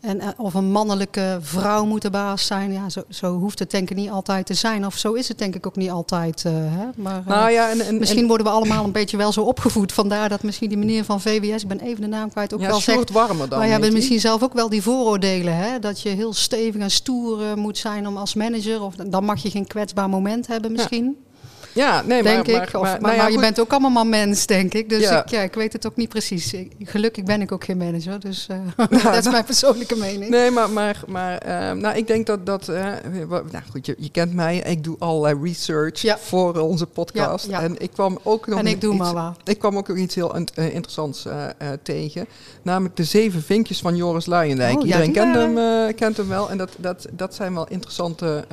S1: en eh, of een mannelijke vrouw moet de baas zijn. Ja, zo, zo hoeft het denk ik niet altijd te zijn. Of zo is het denk ik ook niet altijd. eh, hè? Maar,
S2: Nou ja, en, en,
S1: misschien
S2: en,
S1: worden we allemaal een beetje wel zo opgevoed. Vandaar dat misschien die meneer van VWS, ik ben even de naam kwijt, ook
S2: ja,
S1: wel zegt...
S2: Warmer dan.
S1: Maar hebt
S2: je.
S1: misschien zelf ook wel die vooroordelen. Hè? Dat je heel stevig en stoer moet zijn om als manager. Of dan mag je geen kwetsbaar moment hebben misschien.
S2: Ja, nee, maar,
S1: denk ik.
S2: maar,
S1: Of,
S2: maar,
S1: maar,
S2: nou ja,
S1: maar je bent ook allemaal mens, denk ik. Dus
S2: Ja.
S1: ik, ja, ik weet het ook niet precies. Ik- gelukkig ben ik ook geen manager. Dus eh, dat is mijn persoonlijke mening.
S2: Nee, maar, maar, maar ehm, nou, ik denk dat, dat eh, nou goed, je, je kent mij, ik doe allerlei research
S1: Ja.
S2: voor onze podcast.
S1: Ja, ja.
S2: En ik kwam ook nog
S1: en ik doe
S2: iets,
S1: maar.
S2: Ik kwam ook nog iets heel eh, interessants tegen. Namelijk de zeven vinkjes van Joris Luijendijk.
S1: Oh, ja,
S2: Iedereen kent hem, kent hem wel. En dat, dat, dat zijn wel interessante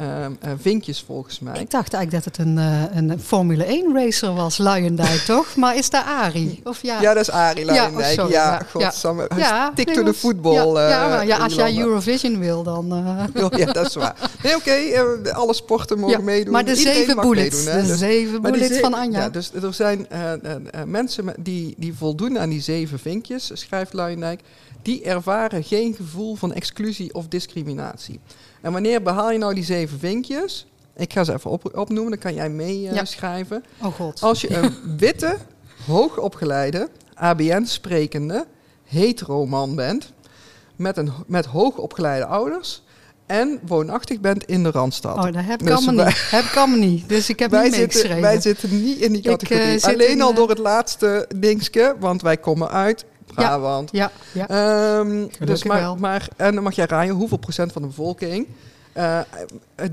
S2: vinkjes volgens mij.
S1: Ik dacht eigenlijk dat het een, eh, een Formule 1 racer was, Luijendijk, toch? Maar is daar Ari? Of ja?
S2: Ja, dat is Arie
S1: Ja,
S2: Luijendijk.
S1: oh, sorry,
S2: Ja,
S1: ja, Ja, nee,
S2: to de voetbal.
S1: Ja,
S2: eh,
S1: ja, maar ja, als jij. Eurovision wil, dan... eh,
S2: Oh, ja, dat is waar. Nee, oké, eh, alle sporten mogen
S1: ja.
S2: meedoen.
S1: Maar de
S2: Iedereen
S1: zeven bullets,
S2: meedoen,
S1: de
S2: Dus-
S1: zeven bullets van Anja.
S2: Ja, dus er zijn eh, eh, eh, mensen die, die voldoen aan die zeven vinkjes, schrijft Luijendijk, die ervaren geen gevoel van exclusie of discriminatie. En wanneer behaal je nou die zeven vinkjes? Ik ga ze even op, opnoemen, dan kan jij meeschrijven.
S1: Ja.
S2: schrijven.
S1: Oh god.
S2: Als je een witte, hoogopgeleide, ABN-sprekende, hetero man bent, met, een, met hoogopgeleide ouders en woonachtig bent in de Randstad.
S1: Oh, dat heb ik
S2: Dus
S1: allemaal niet. Heb ik allemaal niet. Dus ik heb
S2: wij,
S1: niet
S2: zitten,
S1: meegeschreven.
S2: wij zitten niet in die
S1: Ik, eh,
S2: categorie. Alleen
S1: in,
S2: al
S1: eh,
S2: door het laatste dingske, want wij komen uit Brabant.
S1: Ja, ja.
S2: Ehm, dus maar,
S1: wel.
S2: maar, en dan mag jij raaien hoeveel procent van de bevolking eh,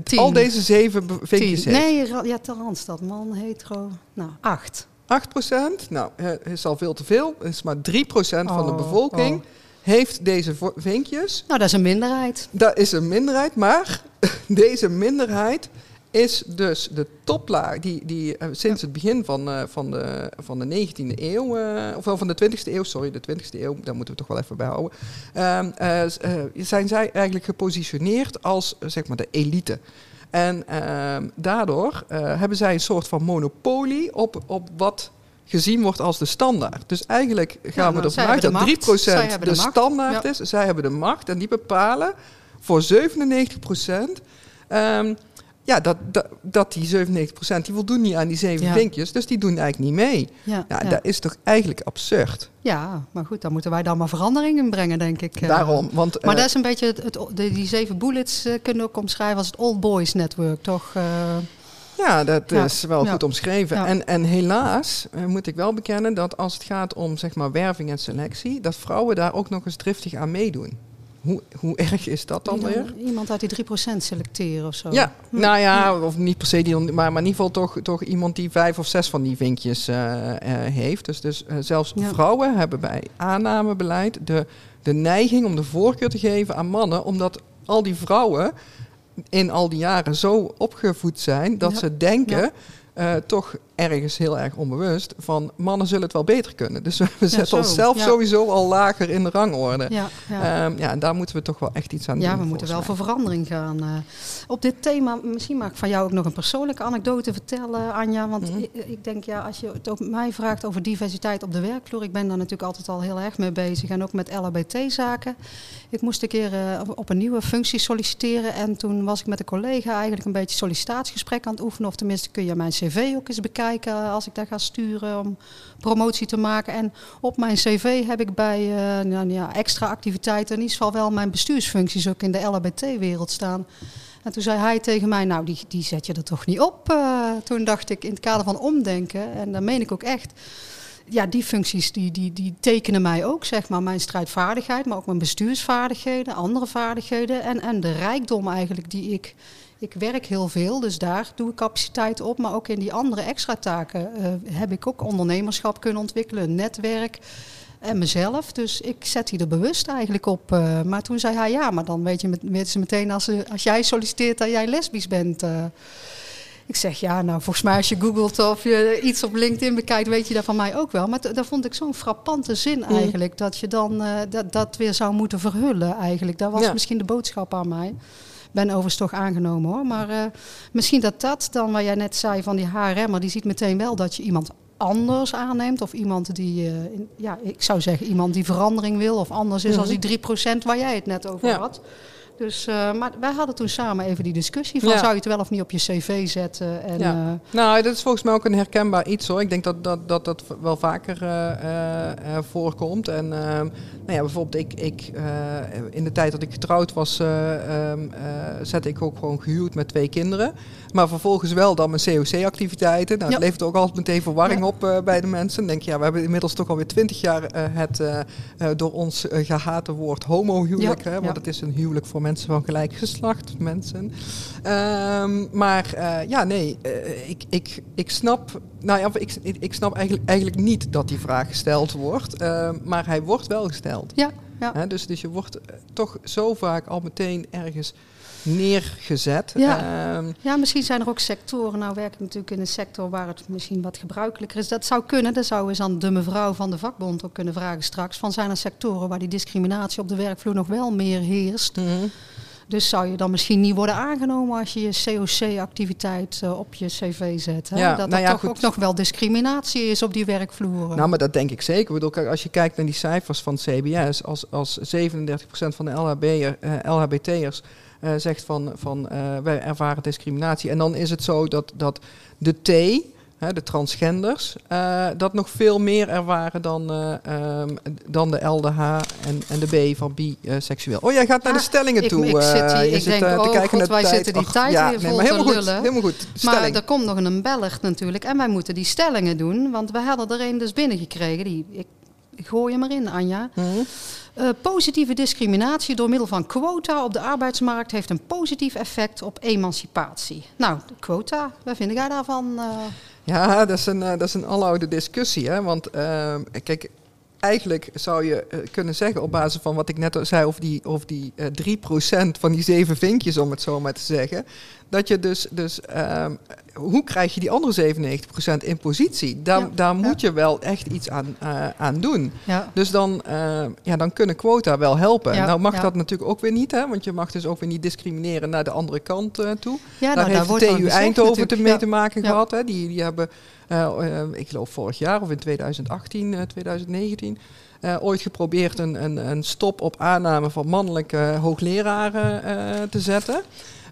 S1: Tien.
S2: al deze zeven vinkjes heeft.
S1: Nee, ja, ter Randstad. Man, hetero. Nou, acht.
S2: 8 procent, nou, eh, is al veel te veel. Het is maar 3 procent van de
S1: Oh,
S2: bevolking
S1: oh.
S2: heeft deze vinkjes.
S1: Nou, dat is een minderheid.
S2: Dat is een minderheid, maar deze minderheid is dus de toplaag die, die eh, sinds het begin van, eh, van, de, van de 19e eeuw, eh, of van de 20e eeuw, sorry, de 20e eeuw, daar moeten we toch wel even bij houden, ehm, eh, eh, zijn zij eigenlijk gepositioneerd als zeg maar de elite. En ehm, daardoor hebben zij een soort van monopolie op, op wat gezien wordt als de standaard. Dus eigenlijk gaan
S1: nou,
S2: we
S1: zij
S2: ervan uit dat
S1: hebben de
S2: 3%
S1: macht. Zij hebben
S2: de, standaard
S1: Ja.
S2: is. Zij hebben de macht en die bepalen voor 97% ehm, ja, dat, dat, dat die 97% die voldoen niet aan die zeven
S1: Ja.
S2: vinkjes. Dus die doen eigenlijk niet mee.
S1: Ja,
S2: dat is toch eigenlijk absurd.
S1: ja, maar goed, dan moeten wij dan maar verandering in brengen, denk ik. eh.
S2: Daarom, want...
S1: Maar
S2: eh,
S1: dat is een beetje, het, het- de, die zeven bullets eh, kunnen ook omschrijven als het Old Boys Network, toch? eh?
S2: Ja, dat
S1: Ja,
S2: is wel
S1: ja.
S2: goed omschreven.
S1: Ja.
S2: En, en helaas moet ik wel bekennen dat als het gaat om zeg maar, werving en selectie, dat vrouwen daar ook nog eens driftig aan meedoen. Hoe, hoe erg is dat dan weer?
S1: Iemand uit die 3% selecteren of zo.
S2: Ja,
S1: Hm.
S2: nou ja, of niet per se die, maar, maar in ieder geval toch, toch iemand die vijf of zes van die vinkjes eh, eh, heeft. Dus, dus eh, zelfs
S1: Ja.
S2: vrouwen hebben bij aannamebeleid de, de neiging om de voorkeur te geven aan mannen, omdat al die vrouwen in al die jaren zo opgevoed zijn dat
S1: Ja.
S2: ze denken.
S1: Ja.
S2: toch ergens heel erg onbewust van mannen zullen het wel beter kunnen. Dus we zetten
S1: zo,
S2: onszelf
S1: ja.
S2: sowieso al lager in de rangorde.
S1: Ja, ja.
S2: Ehm, ja, en daar moeten we toch wel echt iets aan
S1: Ja,
S2: doen.
S1: we moeten wel voor verandering gaan. eh. op dit thema, misschien mag ik van jou ook nog een persoonlijke anekdote vertellen, Anja. Want
S2: Mhm.
S1: ik, ik denk, ja, als je het ook mij vraagt over diversiteit op de werkvloer, ik ben daar natuurlijk altijd al heel erg mee bezig. En ook met LHBT-zaken. Ik moest een keer eh, op een nieuwe functie solliciteren. En toen was ik met een collega eigenlijk een beetje sollicitatiegesprek aan het oefenen. Of tenminste, kun je mijn cv ook eens bekijken als ik daar ga sturen om promotie te maken. En op mijn cv heb ik bij eh, nou, ja, extra activiteiten in ieder geval wel mijn bestuursfuncties ook in de LHBT-wereld staan. En toen zei hij tegen mij, nou die, die zet je er toch niet op. Eh, toen dacht ik in het kader van omdenken, en dat meen ik ook echt. Ja, die functies die, die, die tekenen mij ook, zeg maar, mijn strijdvaardigheid, maar ook mijn bestuursvaardigheden, andere vaardigheden en, en de rijkdom eigenlijk die ik... Ik werk heel veel, dus daar doe ik capaciteit op. Maar ook in die andere extra taken eh, heb ik ook ondernemerschap kunnen ontwikkelen, een netwerk en mezelf. Dus ik zet die er bewust eigenlijk op. eh. maar toen zei hij, ja, maar dan weet je met, ze meteen als, jij solliciteert dat jij lesbisch bent. eh. Ik zeg, ja, nou, volgens mij als je googelt of je iets op LinkedIn bekijkt, weet je dat van mij ook wel. Maar dat vond ik zo'n frappante zin eigenlijk, dat je dan dat, dat weer zou moeten verhullen eigenlijk. Dat was
S2: Ja.
S1: misschien de boodschap aan mij. Ben overigens toch aangenomen hoor. Maar eh, misschien dat dat dan, wat jij net zei van die HRM, die ziet meteen wel dat je iemand anders aanneemt. Of iemand die, eh, in- ja, ik zou zeggen, iemand die verandering wil of anders is als die 3% waar jij het net over
S2: Ja.
S1: had. Dus, eh, maar wij hadden toen samen even die discussie van
S2: Ja.
S1: zou je het wel of niet op je cv zetten. En,
S2: Ja.
S1: eh,
S2: Nou, dat is volgens mij ook een herkenbaar iets hoor. Ik denk dat dat, dat, dat wel vaker eh, voorkomt. En ehm, nou ja, bijvoorbeeld ik, ik in de tijd dat ik getrouwd was, eh, ehm, eh, zette ik ook gewoon gehuwd met twee kinderen. Maar vervolgens wel dan mijn COC-activiteiten. Nou,
S1: Ja.
S2: Het levert ook altijd meteen verwarring op bij de mensen. Dan denk je, ja, we hebben inmiddels toch alweer twintig jaar het door ons eh, gehate woord homohuwelijk. Hè, want het is een huwelijk voor mensen van gelijk geslacht, mensen. Ehm, maar eh, ja, nee, eh, ik, ik, ik snap, nou ja, ik, ik, snap eigenlijk, eigenlijk niet dat die vraag gesteld wordt. Ehm, maar hij wordt wel gesteld.
S1: ja,
S2: dus, dus je wordt eh, toch zo vaak al meteen ergens neergezet.
S1: Ja.
S2: Ehm,
S1: Ja, misschien zijn er ook sectoren. Nou werk ik natuurlijk in een sector waar het misschien wat gebruikelijker is. Dat zou kunnen. Dat zou eens aan de mevrouw van de vakbond ook kunnen vragen straks. Van zijn er sectoren waar die discriminatie op de werkvloer nog wel meer heerst?
S2: mhm.
S1: Dus zou je dan misschien niet worden aangenomen als je je COC-activiteit eh, op je cv zet? Hè?
S2: Ja,
S1: dat
S2: nou
S1: er
S2: ja,
S1: toch
S2: goed.
S1: ook nog wel discriminatie is op die werkvloeren.
S2: Nou, maar dat denk ik zeker. Ik bedoel, als je kijkt naar die cijfers van het CBS, als, als 37% van de LHB'er, eh, LHBT'ers eh, zegt van, van eh, wij ervaren discriminatie. En dan is het zo dat, dat de T, hè, de transgenders, eh, dat nog veel meer ervaren dan, eh, ehm, dan de LDH en, en de B van biseksueel. Oh, jij gaat naar de
S1: Ah,
S2: stellingen
S1: ik-
S2: toe.
S1: ik zit hier-
S2: je
S1: ik
S2: zit
S1: denk,
S2: te
S1: oh
S2: kijken
S1: god,
S2: naar de
S1: wij
S2: tijd.
S1: zitten die
S2: Och,
S1: tijd
S2: ja,
S1: weer
S2: nee,
S1: vol
S2: maar
S1: te
S2: helemaal goed,
S1: lullen.
S2: helemaal goed.
S1: Maar
S2: Stelling.
S1: er komt nog een Belg natuurlijk. En wij moeten die stellingen doen. Want we hadden er een dus binnengekregen. Die, ik gooi hem erin, Anja.
S2: Mhm.
S1: Eh, positieve discriminatie door middel van quota op de arbeidsmarkt heeft een positief effect op emancipatie. Nou, quota, wat vind jij daarvan? eh?
S2: Ja, dat is een, eh, dat is een aloude discussie. Hè? Want ehm, kijk, eigenlijk zou je eh, kunnen zeggen op basis van wat ik net al zei over die, over die eh 3% van die zeven vinkjes, om het zo maar te zeggen. Dat je dus, dus ehm, hoe krijg je die andere 97% in positie? Daar,
S1: Ja,
S2: daar
S1: ja.
S2: moet je wel echt iets aan, eh, aan doen.
S1: ja.
S2: Dus dan, eh, ja, dan kunnen quota wel helpen. Nou mag dat natuurlijk ook weer niet, hè? want je mag dus ook weer niet discrimineren naar de andere kant eh, toe.
S1: ja
S2: Daar heeft
S1: wordt
S2: de TU Eindhoven te mee te maken gehad. Hè? Die, die hebben, eh, eh, ik geloof vorig jaar of in 2018, eh, 2019, eh, ooit geprobeerd een, een, een stop op aanname van mannelijke hoogleraren eh, te zetten.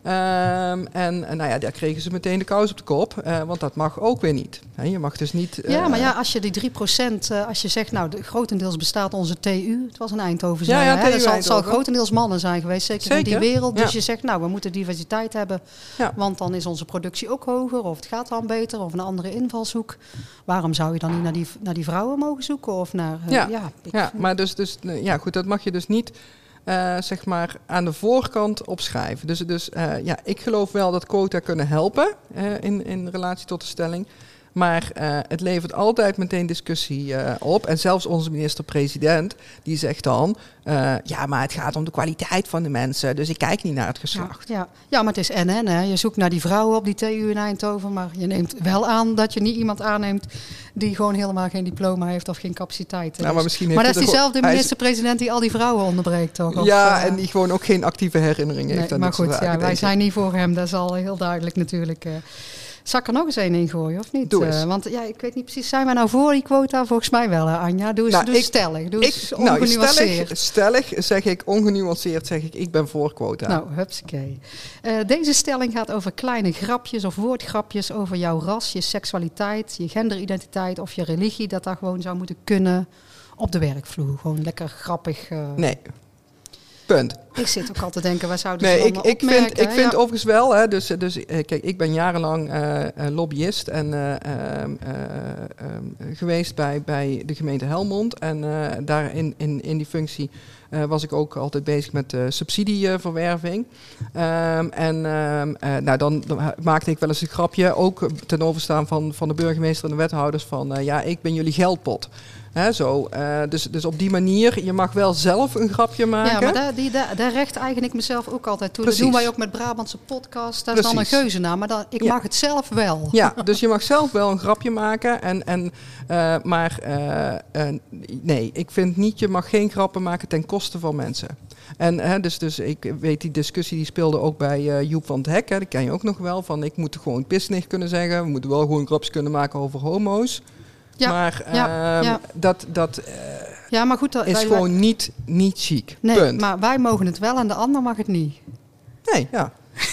S2: Ehm, en, en nou ja, daar kregen ze meteen de kous op de kop, eh, want dat mag ook weer niet. Je mag dus niet.
S1: Ja,
S2: eh,
S1: maar ja, als je die 3%, eh, als je zegt, nou, de, grotendeels bestaat onze TU, het was een Eindhoven,
S2: Ja, ja,
S1: hè? Dat zal, zal grotendeels mannen zijn geweest, zeker, in die wereld. Dus je zegt, nou, we moeten diversiteit hebben, want dan is onze productie ook hoger, of het gaat dan beter, of een andere invalshoek. Waarom zou je dan niet naar die, naar die vrouwen mogen zoeken? Of naar, eh,
S2: Ja,
S1: ja, ik-
S2: Ja, maar dus, dus ja, goed, dat mag je dus niet eh, zeg maar aan de voorkant opschrijven. Dus, dus eh, ja, ik geloof wel dat quota kunnen helpen eh, in, in relatie tot de stelling. Maar eh, het levert altijd meteen discussie eh, op. En zelfs onze minister-president, die zegt dan... eh, ja, maar het gaat om de kwaliteit van de mensen. Dus ik kijk niet naar het geslacht.
S1: ja. ja, maar het is en en. Hè. Je zoekt naar die vrouwen op die TU in Eindhoven, maar je neemt wel aan dat je niet iemand aanneemt die gewoon helemaal geen diploma heeft of geen capaciteit.
S2: Nou, maar misschien heeft
S1: maar dat is diezelfde minister-president die al die vrouwen onderbreekt, toch? Of,
S2: ja, en die gewoon ook geen actieve herinnering heeft. aan
S1: maar goed, ja, wij zijn niet voor hem. Dat is al heel duidelijk natuurlijk. Zal ik er nog eens een ingooien, of niet?
S2: Doe eens.
S1: Eh, want ja, ik weet niet precies, zijn wij nou voor die quota? Volgens mij wel, hè, Anja. Doe eens,
S2: Nou,
S1: doe eens
S2: ik-
S1: stellig, doe eens
S2: Ik, nou,
S1: ongenuanceerd.
S2: stellig, stellig zeg ik, ongenuanceerd zeg ik, ik ben voor quota.
S1: Nou, hupsakee. Eh, deze stelling gaat over kleine grapjes of woordgrapjes over jouw ras, je seksualiteit, je genderidentiteit of je religie. Dat dat gewoon zou moeten kunnen op de werkvloer. Gewoon lekker grappig. eh.
S2: Nee. Punt.
S1: Ik zit ook altijd te denken, waar zouden
S2: Nee,
S1: ze
S2: ik, ik vind,
S1: opmerken,
S2: ik
S1: hè?
S2: vind
S1: Ja.
S2: overigens wel, hè, dus, dus eh, kijk, ik ben jarenlang eh, eh, lobbyist en eh, ehm, eh, ehm, geweest bij, bij de gemeente Helmond. En daar in, in, in die functie was ik ook altijd bezig met subsidieverwerving. Ehm, en nou, dan, dan maakte ik wel eens een grapje, ook ten overstaan van, van de burgemeester en de wethouders, van ja, ik ben jullie geldpot. Hè, zo. Eh, dus, dus op die manier, je mag wel zelf een grapje maken.
S1: Ja, maar daar, die, daar, daar recht eigen ik mezelf ook altijd toe.
S2: Precies.
S1: Dat doen wij ook met Brabantse podcast. Daar is dan een
S2: Precies.
S1: geuze naar, maar dan, ik
S2: Ja.
S1: mag het zelf wel.
S2: Ja, dus je mag zelf wel een grapje maken. En, en, eh, maar eh, nee, ik vind niet, je mag geen grappen maken ten koste van mensen. En hè, dus, dus ik weet die discussie die speelde ook bij Joep van het Hek. Hè, dat ken je ook nog wel. Van ik moet gewoon pisnig kunnen zeggen. We moeten wel gewoon grapjes kunnen maken over homo's.
S1: Ja,
S2: maar
S1: ja,
S2: ehm,
S1: ja.
S2: dat, dat eh,
S1: Ja, maar goed. dat-
S2: is
S1: wij- wij-
S2: gewoon niet, niet chic.
S1: Nee,
S2: Punt.
S1: maar wij mogen het wel en de ander mag het niet.
S2: Nee, ja.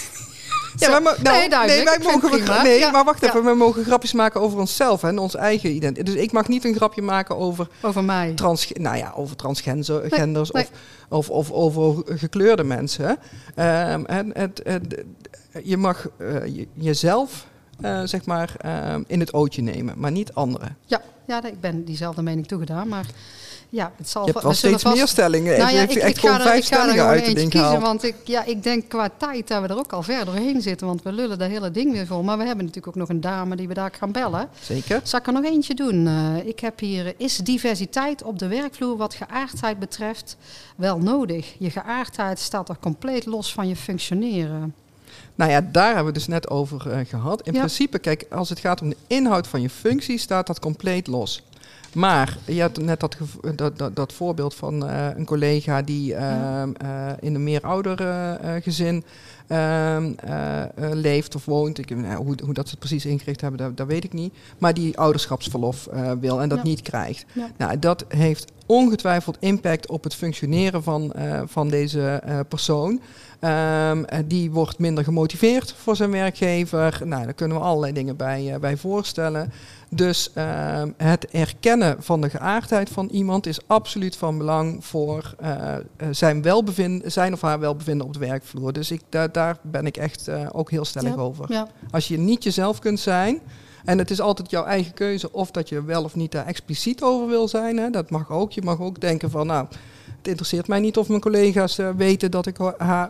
S2: Ja, wij nou,
S1: Nee,
S2: wij mogen,
S1: prima.
S2: nee,
S1: Ja,
S2: maar wacht
S1: ja.
S2: even. We mogen grapjes maken over onszelf en onze eigen identiteit. Dus ik mag niet een grapje maken over,
S1: Over mij.
S2: trans, nou ja, over transgenders
S1: nee.
S2: Of, of, of over gekleurde mensen. Ehm, en het, het, je mag eh, je- jezelf eh, zeg maar, ehm, in het ootje nemen, maar niet anderen.
S1: Ja, ja, ik ben diezelfde mening toegedaan. Maar ja, het zal
S2: Je hebt
S1: we
S2: wel steeds
S1: vast-
S2: meer stellingen.
S1: Nou ja, ik,
S2: echt
S1: ga er,
S2: vijf
S1: ik ga er
S2: stellingen
S1: gewoon
S2: uit
S1: kiezen. Want ik, ja, ik denk qua tijd dat we er ook al verder doorheen zitten. Want we lullen dat hele ding weer vol. Maar we hebben natuurlijk ook nog een dame die we daar gaan bellen.
S2: Zeker.
S1: Zal ik er nog eentje doen? Eh, ik heb hier, is diversiteit op de werkvloer wat geaardheid betreft wel nodig? Je geaardheid staat er compleet los van je functioneren.
S2: Nou ja, daar hebben we dus net over eh, gehad. In
S1: Ja.
S2: principe, kijk, als het gaat om de inhoud van je functie, staat dat compleet los. Maar je had net dat, gev- dat, dat, dat voorbeeld van eh, een collega die
S1: Ja.
S2: ehm, eh, in een meerouder eh, eh, gezin eh, eh, leeft of woont. Ik, nou, hoe, hoe dat ze het precies ingericht hebben, dat, dat weet ik niet. Maar die ouderschapsverlof eh, wil en dat
S1: Ja.
S2: niet krijgt.
S1: Ja.
S2: Nou, dat heeft ongetwijfeld impact op het functioneren van, eh, van deze eh, persoon. Ehm, eh, die wordt minder gemotiveerd voor zijn werkgever. Nou, daar kunnen we allerlei dingen bij, eh, bij voorstellen. Dus ehm, het erkennen van de geaardheid van iemand is absoluut van belang voor eh, eh, zijn, welbevinden, zijn of haar welbevinden op de werkvloer. Dus ik, daar, daar ben ik echt eh, ook heel stellig
S1: Ja.
S2: over.
S1: Ja,
S2: Als je niet jezelf kunt zijn. En het is altijd jouw eigen keuze of dat je wel of niet daar expliciet over wil zijn. Hè. Dat mag ook. Je mag ook denken van, nou, het interesseert mij niet of mijn collega's weten dat ik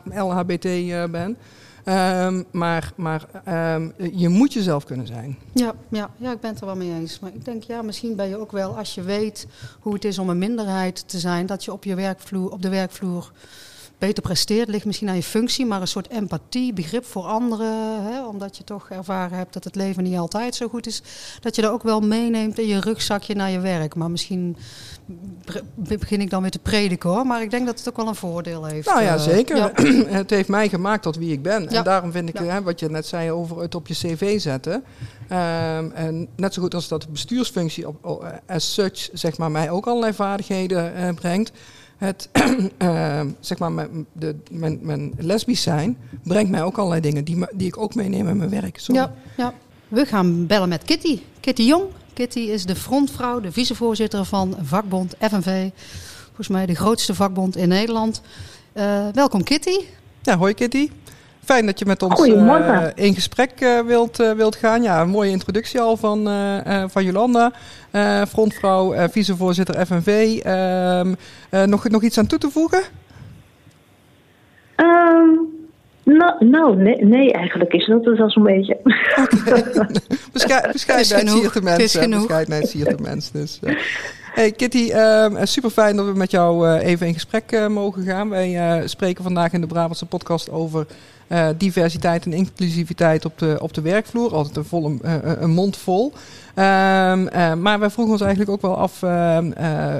S2: LHBT ben. Ehm, maar maar ehm, je moet jezelf kunnen zijn.
S1: Ja, ja, ja, ik ben het er wel mee eens. Maar ik denk, ja, misschien ben je ook wel, als je weet hoe het is om een minderheid te zijn, dat je op, je werkvloer, op de werkvloer beter presteert. Ligt misschien aan je functie, maar een soort empathie, begrip voor anderen. Hè, omdat je toch ervaren hebt dat het leven niet altijd zo goed is. Dat je dat ook wel meeneemt in je rugzakje naar je werk. Maar misschien begin ik dan weer te prediken hoor. Maar ik denk dat het ook wel een voordeel heeft.
S2: Nou ja,
S1: eh,
S2: zeker.
S1: ja.
S2: het heeft mij gemaakt tot wie ik ben.
S1: Ja.
S2: En daarom vind ik,
S1: Ja.
S2: hè, wat je net zei over het op je cv zetten. Ehm, en net zo goed als dat de bestuursfunctie op, o- as such, zeg maar, mij ook allerlei vaardigheden eh, brengt. Het, ehm, zeg maar, mijn, de, mijn, mijn lesbisch zijn brengt mij ook allerlei dingen die, die ik ook meeneem in mijn werk. Sorry.
S1: Ja, ja. We gaan bellen met Kitty. Kitty Jong. Kitty is de frontvrouw, de vicevoorzitter van vakbond FNV. Volgens mij de grootste vakbond in Nederland. Eh, welkom Kitty.
S2: Ja, hoi Kitty. Fijn dat je met ons eh, in gesprek eh, wilt, eh, wilt gaan. Ja, een mooie introductie al van, van Jolanda. Frontvrouw, vicevoorzitter FNV. Ehm, eh, nog, nog iets aan toe te voegen?
S3: Nou, nou nee, nee, eigenlijk is dat het wel zo'n beetje.
S2: Okay. bescheidenheid siert de mensen. Bescheidenheid siert de mensen. Dus. Hey Kitty, uh, super fijn dat we met jou even in gesprek mogen gaan. Wij spreken vandaag in de Brabantse podcast over diversiteit en inclusiviteit op de, op de werkvloer. Altijd een, volle, een mond vol. Ehm, maar wij vroegen ons eigenlijk ook wel af, ehm,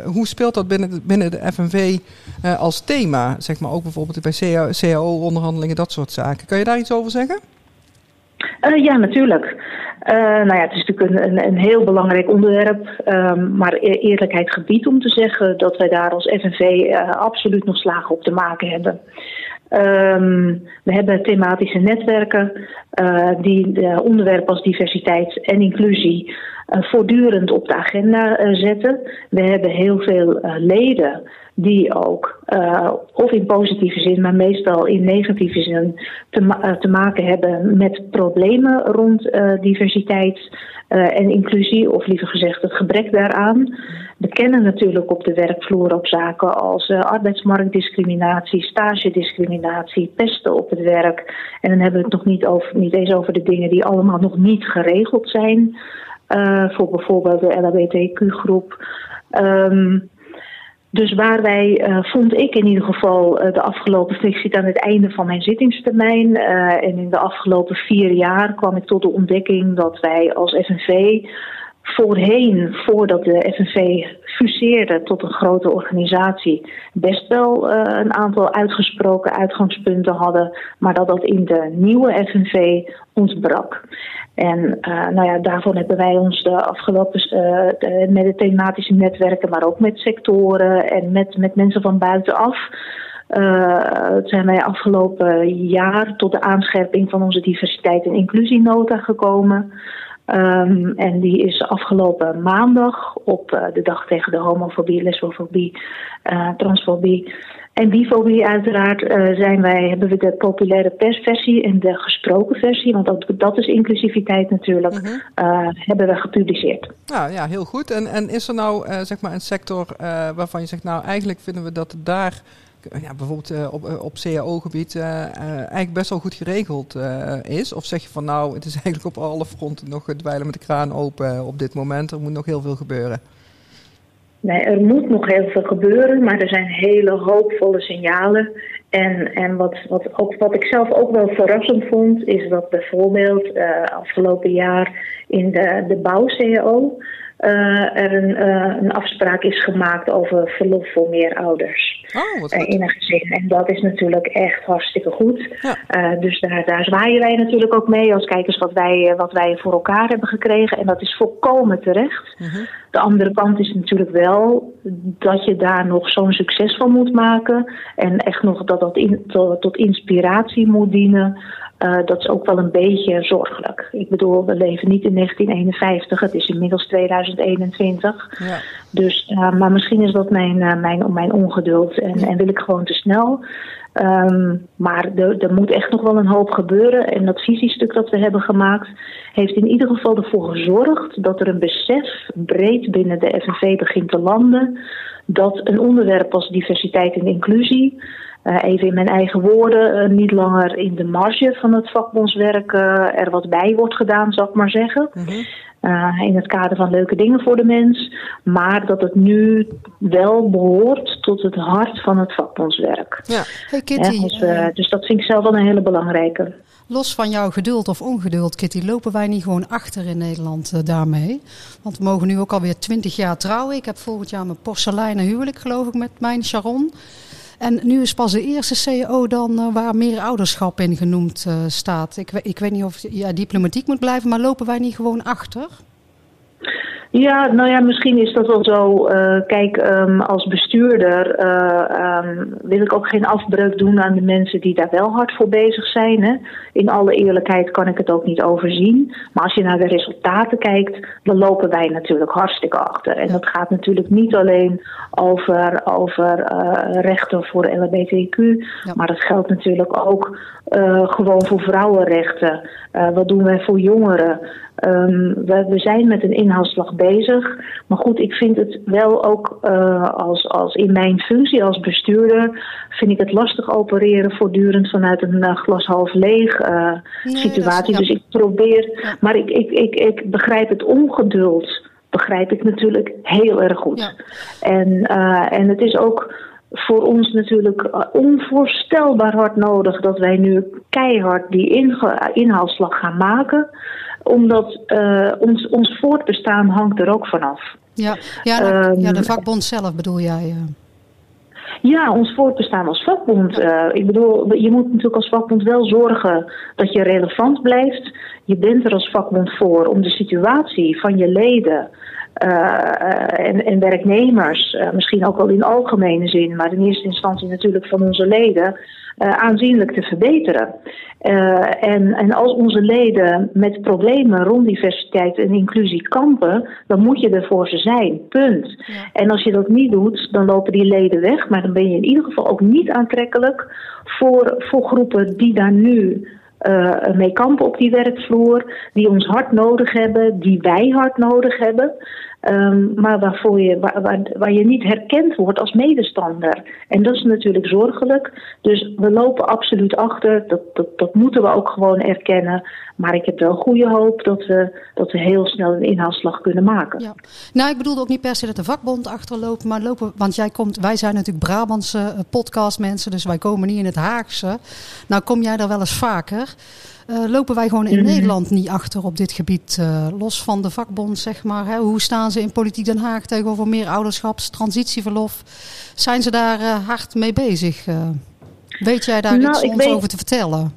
S2: hoe speelt dat binnen de, binnen de FNV als thema? Zeg maar ook bijvoorbeeld bij CAO-onderhandelingen, dat soort zaken. Kan je daar iets over zeggen?
S3: ja, natuurlijk. Nou ja, het is natuurlijk een, een, heel belangrijk onderwerp, um, maar e-, eerlijkheid gebied om te zeggen dat wij daar als FNV absoluut nog slagen op te maken hebben. Um, we hebben thematische netwerken uh, die de onderwerpen als diversiteit en inclusie voortdurend op de agenda zetten. We hebben heel veel leden die ook, of in positieve zin, maar meestal in negatieve zin, te, te maken hebben met problemen rond diversiteit uh, en inclusie, of liever gezegd het gebrek daaraan. We kennen natuurlijk op de werkvloer ook zaken als arbeidsmarktdiscriminatie, stagediscriminatie, pesten op het werk. En dan hebben we het nog niet, over, niet eens over de dingen die allemaal nog niet geregeld zijn. voor bijvoorbeeld de LHBTQ-groep. Um, dus waar wij, uh, vond ik in ieder geval uh, de afgelopen, ik zit aan het einde van mijn zittingstermijn. Uh, en in de afgelopen vier jaar kwam ik tot de ontdekking dat wij als FNV voorheen, voordat de FNV fuseerde tot een grote organisatie, best wel uh, een aantal uitgesproken uitgangspunten hadden, maar dat dat in de nieuwe FNV ontbrak. En uh, nou ja, daarvan hebben wij ons de afgelopen de, met de thematische netwerken, maar ook met sectoren en met, met mensen van buitenaf. Zijn wij afgelopen jaar tot de aanscherping van onze diversiteit en inclusienota gekomen. Um, en die is afgelopen maandag op uh, de dag tegen de homofobie, lesbofobie, uh, transfobie en bifobie uiteraard uh, zijn wij, hebben we de populaire persversie en de gesproken versie, want dat, dat is inclusiviteit natuurlijk, -huh. hebben we gepubliceerd.
S2: Nou ja, heel goed. En, en is er nou zeg maar een sector waarvan je zegt, nou eigenlijk vinden we dat daar ja, bijvoorbeeld uh, op, op CAO-gebied eigenlijk best wel goed geregeld is? Of zeg je van nou, het is eigenlijk op alle fronten nog dweilen met de kraan open op dit moment. Er moet nog heel veel gebeuren.
S3: Nee, er moet nog heel veel gebeuren, maar er zijn hele hoopvolle signalen. En, en wat, wat, ook, wat ik zelf ook wel verrassend vond, is dat bijvoorbeeld afgelopen jaar in de, de bouw-CAO er een, uh, een, afspraak is gemaakt over verlof voor meer ouders
S2: oh, wat
S3: uh, in een gezin. En dat is natuurlijk echt hartstikke goed. Ja. dus daar, daar zwaaien wij natuurlijk ook mee als kijkers wat wij, wat wij voor elkaar hebben gekregen. En dat is volkomen terecht. -huh. De andere kant is natuurlijk wel dat je daar nog zo'n succes van moet maken. En echt nog dat dat in, tot, tot inspiratie moet dienen. Uh, dat is ook wel een beetje zorgelijk. Ik bedoel, we leven niet in 1951, het is inmiddels 2021. Ja. Dus, uh, maar misschien is dat mijn, uh, mijn, mijn ongeduld en, en wil ik gewoon te snel. Um, maar er, er moet echt nog wel een hoop gebeuren. En dat visiestuk dat we hebben gemaakt, heeft in ieder geval ervoor gezorgd dat er een besef breed binnen de FNV begint te landen. Dat een onderwerp als diversiteit en inclusie even in mijn eigen woorden, uh, niet langer in de marge van het vakbondswerk uh, er wat bij wordt gedaan, zal ik maar zeggen. Mm -hmm. in het kader van leuke dingen voor de mens. Maar dat het nu wel behoort tot het hart van het vakbondswerk.
S1: Ja. Hey Kitty,
S3: dus, dus, dat vind ik zelf wel een hele belangrijke.
S1: Los van jouw geduld of ongeduld, Kitty, lopen wij niet gewoon achter in Nederland daarmee? Want we mogen nu ook alweer twintig jaar trouwen. Ik heb volgend jaar mijn porseleinen huwelijk, geloof ik, met mijn Sharon. En nu is pas de eerste CEO dan uh, waar meer ouderschap in genoemd uh, staat. Ik, ik, weet niet of ja, diplomatiek moet blijven, maar lopen wij niet gewoon achter?
S3: Ja, nou ja, misschien is dat wel zo. Uh, kijk, um, als bestuurder uh, um, wil ik ook geen afbreuk doen aan de mensen die daar wel hard voor bezig zijn. Hè. In alle eerlijkheid kan ik het ook niet overzien. Maar als je naar de resultaten kijkt, dan lopen wij natuurlijk hartstikke achter. En dat gaat natuurlijk niet alleen over, over uh, rechten voor LHBTQ, ja. maar dat geldt natuurlijk ook gewoon voor vrouwenrechten. wat doen wij voor jongeren? Ehm, we, we, zijn met een inhaalslag bezig. Maar goed, ik vind het wel ook uh, als, als in mijn functie als bestuurder. vind ik het lastig opereren voortdurend vanuit een uh, glas half leeg uh, nee, situatie. Is, ja. Dus ik probeer. Ja. Maar ik, ik, ik, ik begrijp het ongeduld. Begrijp ik natuurlijk heel erg goed. Ja. En, en het is ook voor ons natuurlijk onvoorstelbaar hard nodig dat wij nu keihard die inhaalslag gaan maken omdat uh, ons, ons voortbestaan hangt er ook vanaf.
S1: Ja, ja, de, um, ja de vakbond zelf bedoel jij? Uh.
S3: Ja, ons voortbestaan als vakbond. Uh, ik bedoel, je moet natuurlijk als vakbond wel zorgen dat je relevant blijft. Je bent er als vakbond voor om de situatie van je leden en, en, werknemers, uh, misschien ook wel in algemene zin, maar in eerste instantie natuurlijk van onze leden, uh, aanzienlijk te verbeteren. en, en als onze leden met problemen rond diversiteit en inclusie kampen, dan moet je er voor ze zijn. Punt. Ja. En als je dat niet doet, dan lopen die leden weg, maar dan ben je in ieder geval ook niet aantrekkelijk voor, voor groepen die daar nu mee kampen op die werkvloer, die ons hard nodig hebben, die wij hard nodig hebben. Um, maar waarvoor je, waar, waar, waar, je niet herkend wordt als medestander. En dat is natuurlijk zorgelijk. Dus we lopen absoluut achter. Dat, dat, dat moeten we ook gewoon erkennen. Maar ik heb wel goede hoop dat we, dat we heel snel een inhaalslag kunnen maken. Ja.
S1: Nou, ik bedoelde ook niet per se dat de vakbond achterloopt. Maar lopen, want jij komt, wij zijn natuurlijk Brabantse podcastmensen. Dus wij komen niet in het Haagse. Nou, kom jij daar wel eens vaker? Uh, lopen wij gewoon in mm-hmm. Nederland niet achter op dit gebied? Uh, los van de vakbond, zeg maar. Hè? Hoe staan ze in Politiek Den Haag tegenover meer ouderschaps, transitieverlof? Zijn ze daar uh, hard mee bezig? weet jij daar nou, iets ons weet... over te vertellen?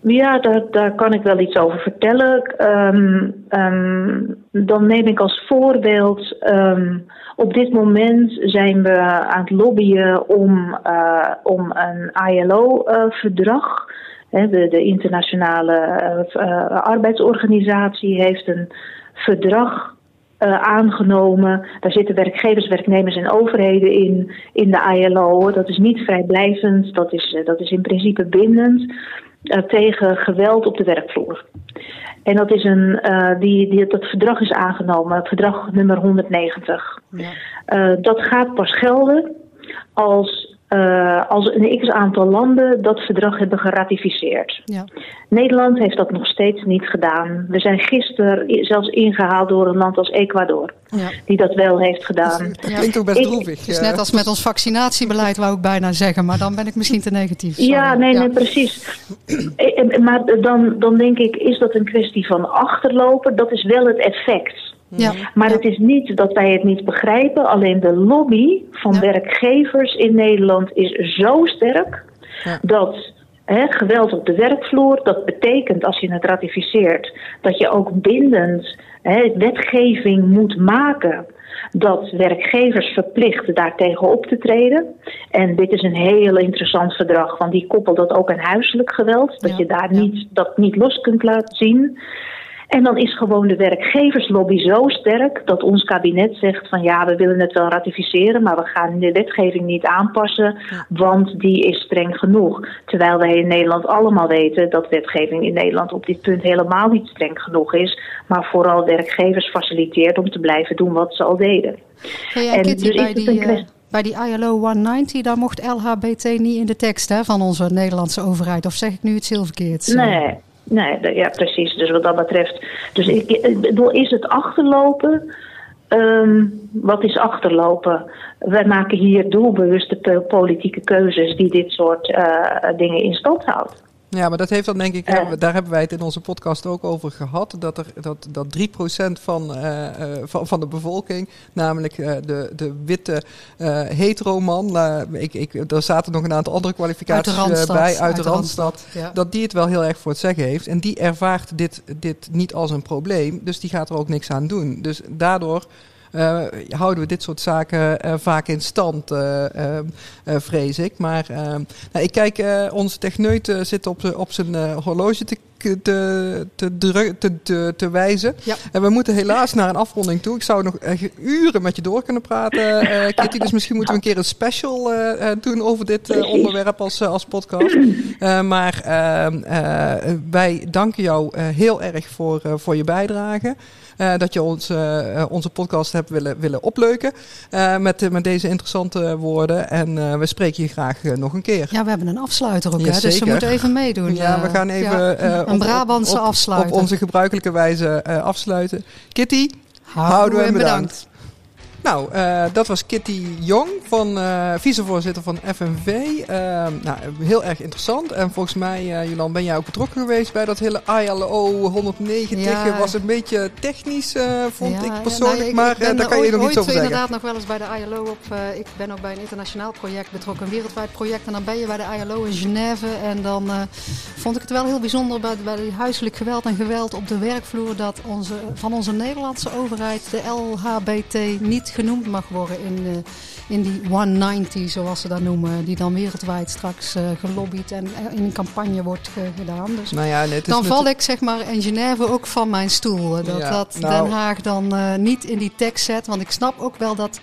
S3: Ja, daar, daar kan ik wel iets over vertellen. Um, um, dan neem ik als voorbeeld. Um, op dit moment zijn we aan het lobbyen om, om een ILO-verdrag. De, de internationale uh, arbeidsorganisatie heeft een verdrag aangenomen. Daar zitten werkgevers, werknemers en overheden in, in de ILO. Dat is niet vrijblijvend, dat is, dat is in principe bindend uh, tegen geweld op de werkvloer. En dat, is een, die, die, dat verdrag is aangenomen, het verdrag nummer 190. Ja. Dat gaat pas gelden als uh, als een x aantal landen dat verdrag hebben geratificeerd. Ja. Nederland heeft dat nog steeds niet gedaan. We zijn gisteren zelfs ingehaald door een land als Ecuador, ja. die dat wel heeft gedaan.
S2: Dat klinkt ook best droevig.
S1: Het is net als met ons vaccinatiebeleid, wou ik bijna zeggen, maar dan ben ik misschien te negatief.
S3: Sorry. Ja, nee, nee, precies. maar dan, dan denk ik, is dat een kwestie van achterlopen? Dat is wel het effect. Ja. Maar het is niet dat wij het niet begrijpen. Alleen de lobby van ja. werkgevers in Nederland is zo sterk ja. dat hè, geweld op de werkvloer, dat betekent als je het ratificeert, dat je ook bindend hè, wetgeving moet maken. Dat werkgevers verplicht daartegen op te treden. En dit is een heel interessant verdrag, want die koppelt dat ook aan huiselijk geweld. Dat je daar niet, dat niet los kunt laten zien. En dan is gewoon de werkgeverslobby zo sterk dat ons kabinet zegt van ja, we willen het wel ratificeren, maar we gaan de wetgeving niet aanpassen, want die is streng genoeg. Terwijl wij in Nederland allemaal weten dat wetgeving in Nederland op dit punt helemaal niet streng genoeg is, maar vooral werkgevers faciliteert om te blijven doen wat ze al deden.
S1: Hey, en Kitty, dus bij, die, uh, bij die ILO 190, daar mocht LHBT niet in de tekst hè, van onze Nederlandse overheid. Of zeg ik nu iets heel verkeerds?
S3: Nee. Nee, ja, precies. Dus wat dat betreft. Dus ik, bedoel, is het achterlopen? Um, wat is achterlopen? Wij maken hier doelbewuste politieke keuzes die dit soort uh, dingen in stand houden.
S2: Ja, maar dat heeft dan denk ik, uh, daar hebben wij het in onze podcast ook over gehad, dat, er, dat, dat 3% van, uh, van, van de bevolking, namelijk de, de witte heteroman, ik, ik, er zaten nog een aantal andere kwalificaties
S1: uit
S2: bij uit,
S1: uit
S2: de Randstad, ja. dat die het wel heel erg voor het zeggen heeft. En die ervaart dit, dit niet als een probleem, dus die gaat er ook niks aan doen. Dus daardoor houden we dit soort zaken uh, vaak in stand, uh, vrees ik. Maar nou, ik kijk, onze techneut zit op, op zijn horloge te te, te, druk, te, te, te wijzen.
S1: Ja.
S2: En we moeten helaas naar een afronding toe. Ik zou nog echt uren met je door kunnen praten, eh, Kitty. Dus misschien moeten we een keer een special eh, eh, doen over dit eh, onderwerp als, eh, als podcast. Eh, maar ehm, eh, wij danken jou eh, heel erg voor, eh, voor je bijdrage. Eh, dat je ons, eh, onze podcast hebt willen, willen opleuken eh, met, met deze interessante woorden. En we spreken je graag nog een keer.
S1: Ja, we hebben een afsluiter ook,
S2: Ja,
S1: hè? dus we
S2: zeker.
S1: moeten even meedoen.
S2: Ja, we gaan even
S1: ja. een Brabantse
S2: op, op, onze gebruikelijke wijze afsluiten. Kitty, houden en bedankt. Nou, eh, dat was Kitty Jong, van, eh vicevoorzitter van FNV. Eh, nou, heel erg interessant. En volgens mij, Jolan, ben jij ook betrokken geweest bij dat hele ILO 190.
S1: Ja.
S2: was een beetje technisch, vond
S1: Ja,
S2: ik
S1: ja,
S2: persoonlijk.
S1: nou, ik-
S2: maar
S1: ik ben
S2: daar kan je nog
S1: ooit
S2: over zeggen.
S1: inderdaad nog wel eens bij de ILO op. ik ben ook bij een internationaal project betrokken, een wereldwijd project. En dan ben je bij de ILO in Genève. En dan vond ik het wel heel bijzonder bij, bij die huiselijk geweld en geweld op de werkvloer. Dat onze, van onze Nederlandse overheid de LHBT niet genoemd mag worden in, eh, in die 190, zoals ze dat noemen. Die dan wereldwijd straks eh, gelobbyd en eh, in een campagne wordt ge- gedaan. Dus
S2: Nou ja, nee,
S1: dan val ik zeg maar in Genève ook van mijn stoel. Dat,
S2: Ja,
S1: dat
S2: nou-
S1: Den Haag dan niet in die tekst zet. Want ik snap ook wel dat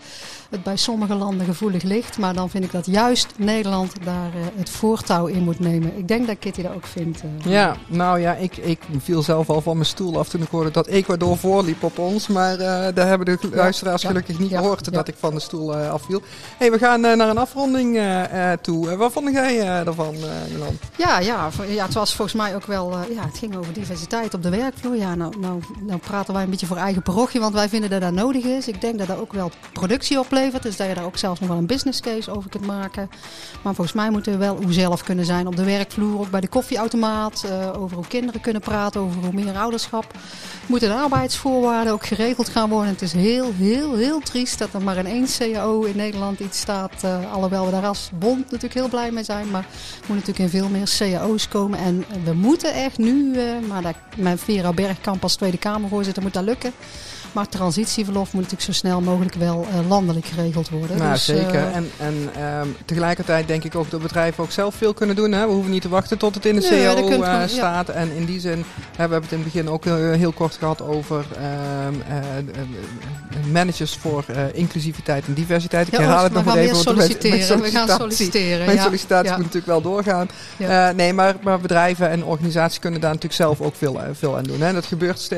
S1: het bij sommige landen gevoelig ligt. Maar dan vind ik dat juist Nederland daar eh, het voortouw in moet nemen. Ik denk dat Kitty dat ook vindt. eh.
S2: Ja, nou ja, ik, ik viel zelf al van mijn stoel af toen ik hoorde dat Ecuador voorliep op ons. Maar eh, daar hebben de luisteraars
S1: ja,
S2: gelukkig niet
S1: ja,
S2: gehoord dat ik van de stoel afviel. hey, we gaan naar een afronding toe. Wat vond jij ervan, eh Jolan?
S1: Ja, ja, ja, het was volgens mij ook wel. ja, het ging over diversiteit op de werkvloer. Ja, nou, nou, nou praten wij een beetje voor eigen parochie, want wij vinden dat dat nodig is. Ik denk dat dat ook wel productie Dus dat je daar ook zelfs nog wel een business case over kunt maken. Maar volgens mij moeten we wel hoe zelf kunnen zijn op de werkvloer, ook bij de koffieautomaat. eh, over hoe kinderen kunnen praten, over hoe meer ouderschap. Moeten de arbeidsvoorwaarden ook geregeld gaan worden. Het is heel, heel, heel triest dat er maar in één CAO in Nederland iets staat. eh, alhoewel we daar als bond natuurlijk heel blij mee zijn. Maar er moet natuurlijk in veel meer cao's komen. En we moeten echt nu, eh, maar dat, met Vera Bergkamp als Tweede Kamervoorzitter moet dat lukken. Maar transitieverlof moet natuurlijk zo snel mogelijk wel eh, landelijk geregeld worden.
S2: Nou,
S1: Dus,
S2: zeker.
S1: eh,
S2: en en ehm, tegelijkertijd denk ik ook dat bedrijven ook zelf veel kunnen doen. Hè? We hoeven niet te wachten tot het in de
S1: Nee,
S2: eh,
S1: ja.
S2: staat. En in die zin hè, we hebben het in het begin ook heel kort gehad over ehm, eh, eh, managers voor inclusiviteit en diversiteit. Ik
S1: ja,
S2: herhaal het nog maar
S1: weer
S2: even. want mijn- mijn
S1: solliciteren. We gaan solliciteren.
S2: Mijn
S1: ja.
S2: sollicitatie moet natuurlijk wel doorgaan. Nee, maar, maar bedrijven en organisaties kunnen daar natuurlijk zelf ook veel, veel aan doen. Hè. En dat gebeurt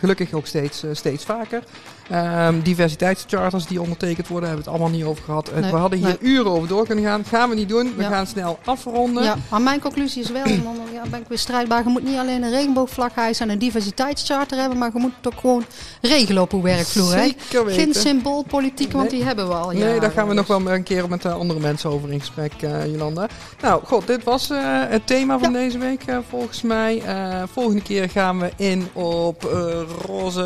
S2: gelukkig ook steeds, eh, steeds vaker. Ehm, diversiteitscharters die ondertekend worden, hebben we het allemaal niet over gehad. Eh,
S1: Nee,
S2: we hadden hier
S1: nee.
S2: uren over door kunnen gaan. Gaan we niet doen. We
S1: Ja.
S2: gaan snel afronden.
S1: Ja, maar mijn conclusie is wel, en dan ja, ben ik weer strijdbaar. Je moet niet alleen een regenboogvlag hijsen en een diversiteitscharter hebben, maar je moet het ook gewoon regelen op uw werkvloer. Hè? Geen symboolpolitiek, want die hebben we al.
S2: Nee, daar gaan we nog wel een keer met eh, andere mensen over in gesprek, eh, Jolanda. Nou, god, dit was het thema van deze week volgens mij. Volgende keer gaan we in op roze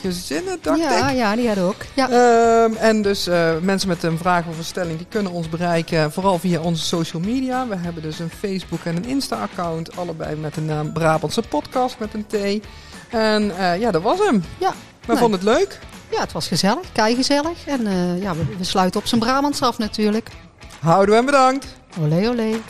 S2: gezinnen, dacht
S1: ja,
S2: ik.
S1: ja, die hadden ook. Ja.
S2: Ehm, en dus eh, mensen met een vraag of een stelling, die kunnen ons bereiken, vooral via onze social media. We hebben dus een Facebook en een Insta-account, allebei met de naam Brabantse Podcast met een T. En eh, ja, dat was hem.
S1: Ja,
S2: We
S1: nee.
S2: vonden het leuk.
S1: ja, het was gezellig, kei gezellig. En eh, ja, we, we sluiten op zijn Brabants af natuurlijk.
S2: Houden en bedankt.
S1: Olé, olé.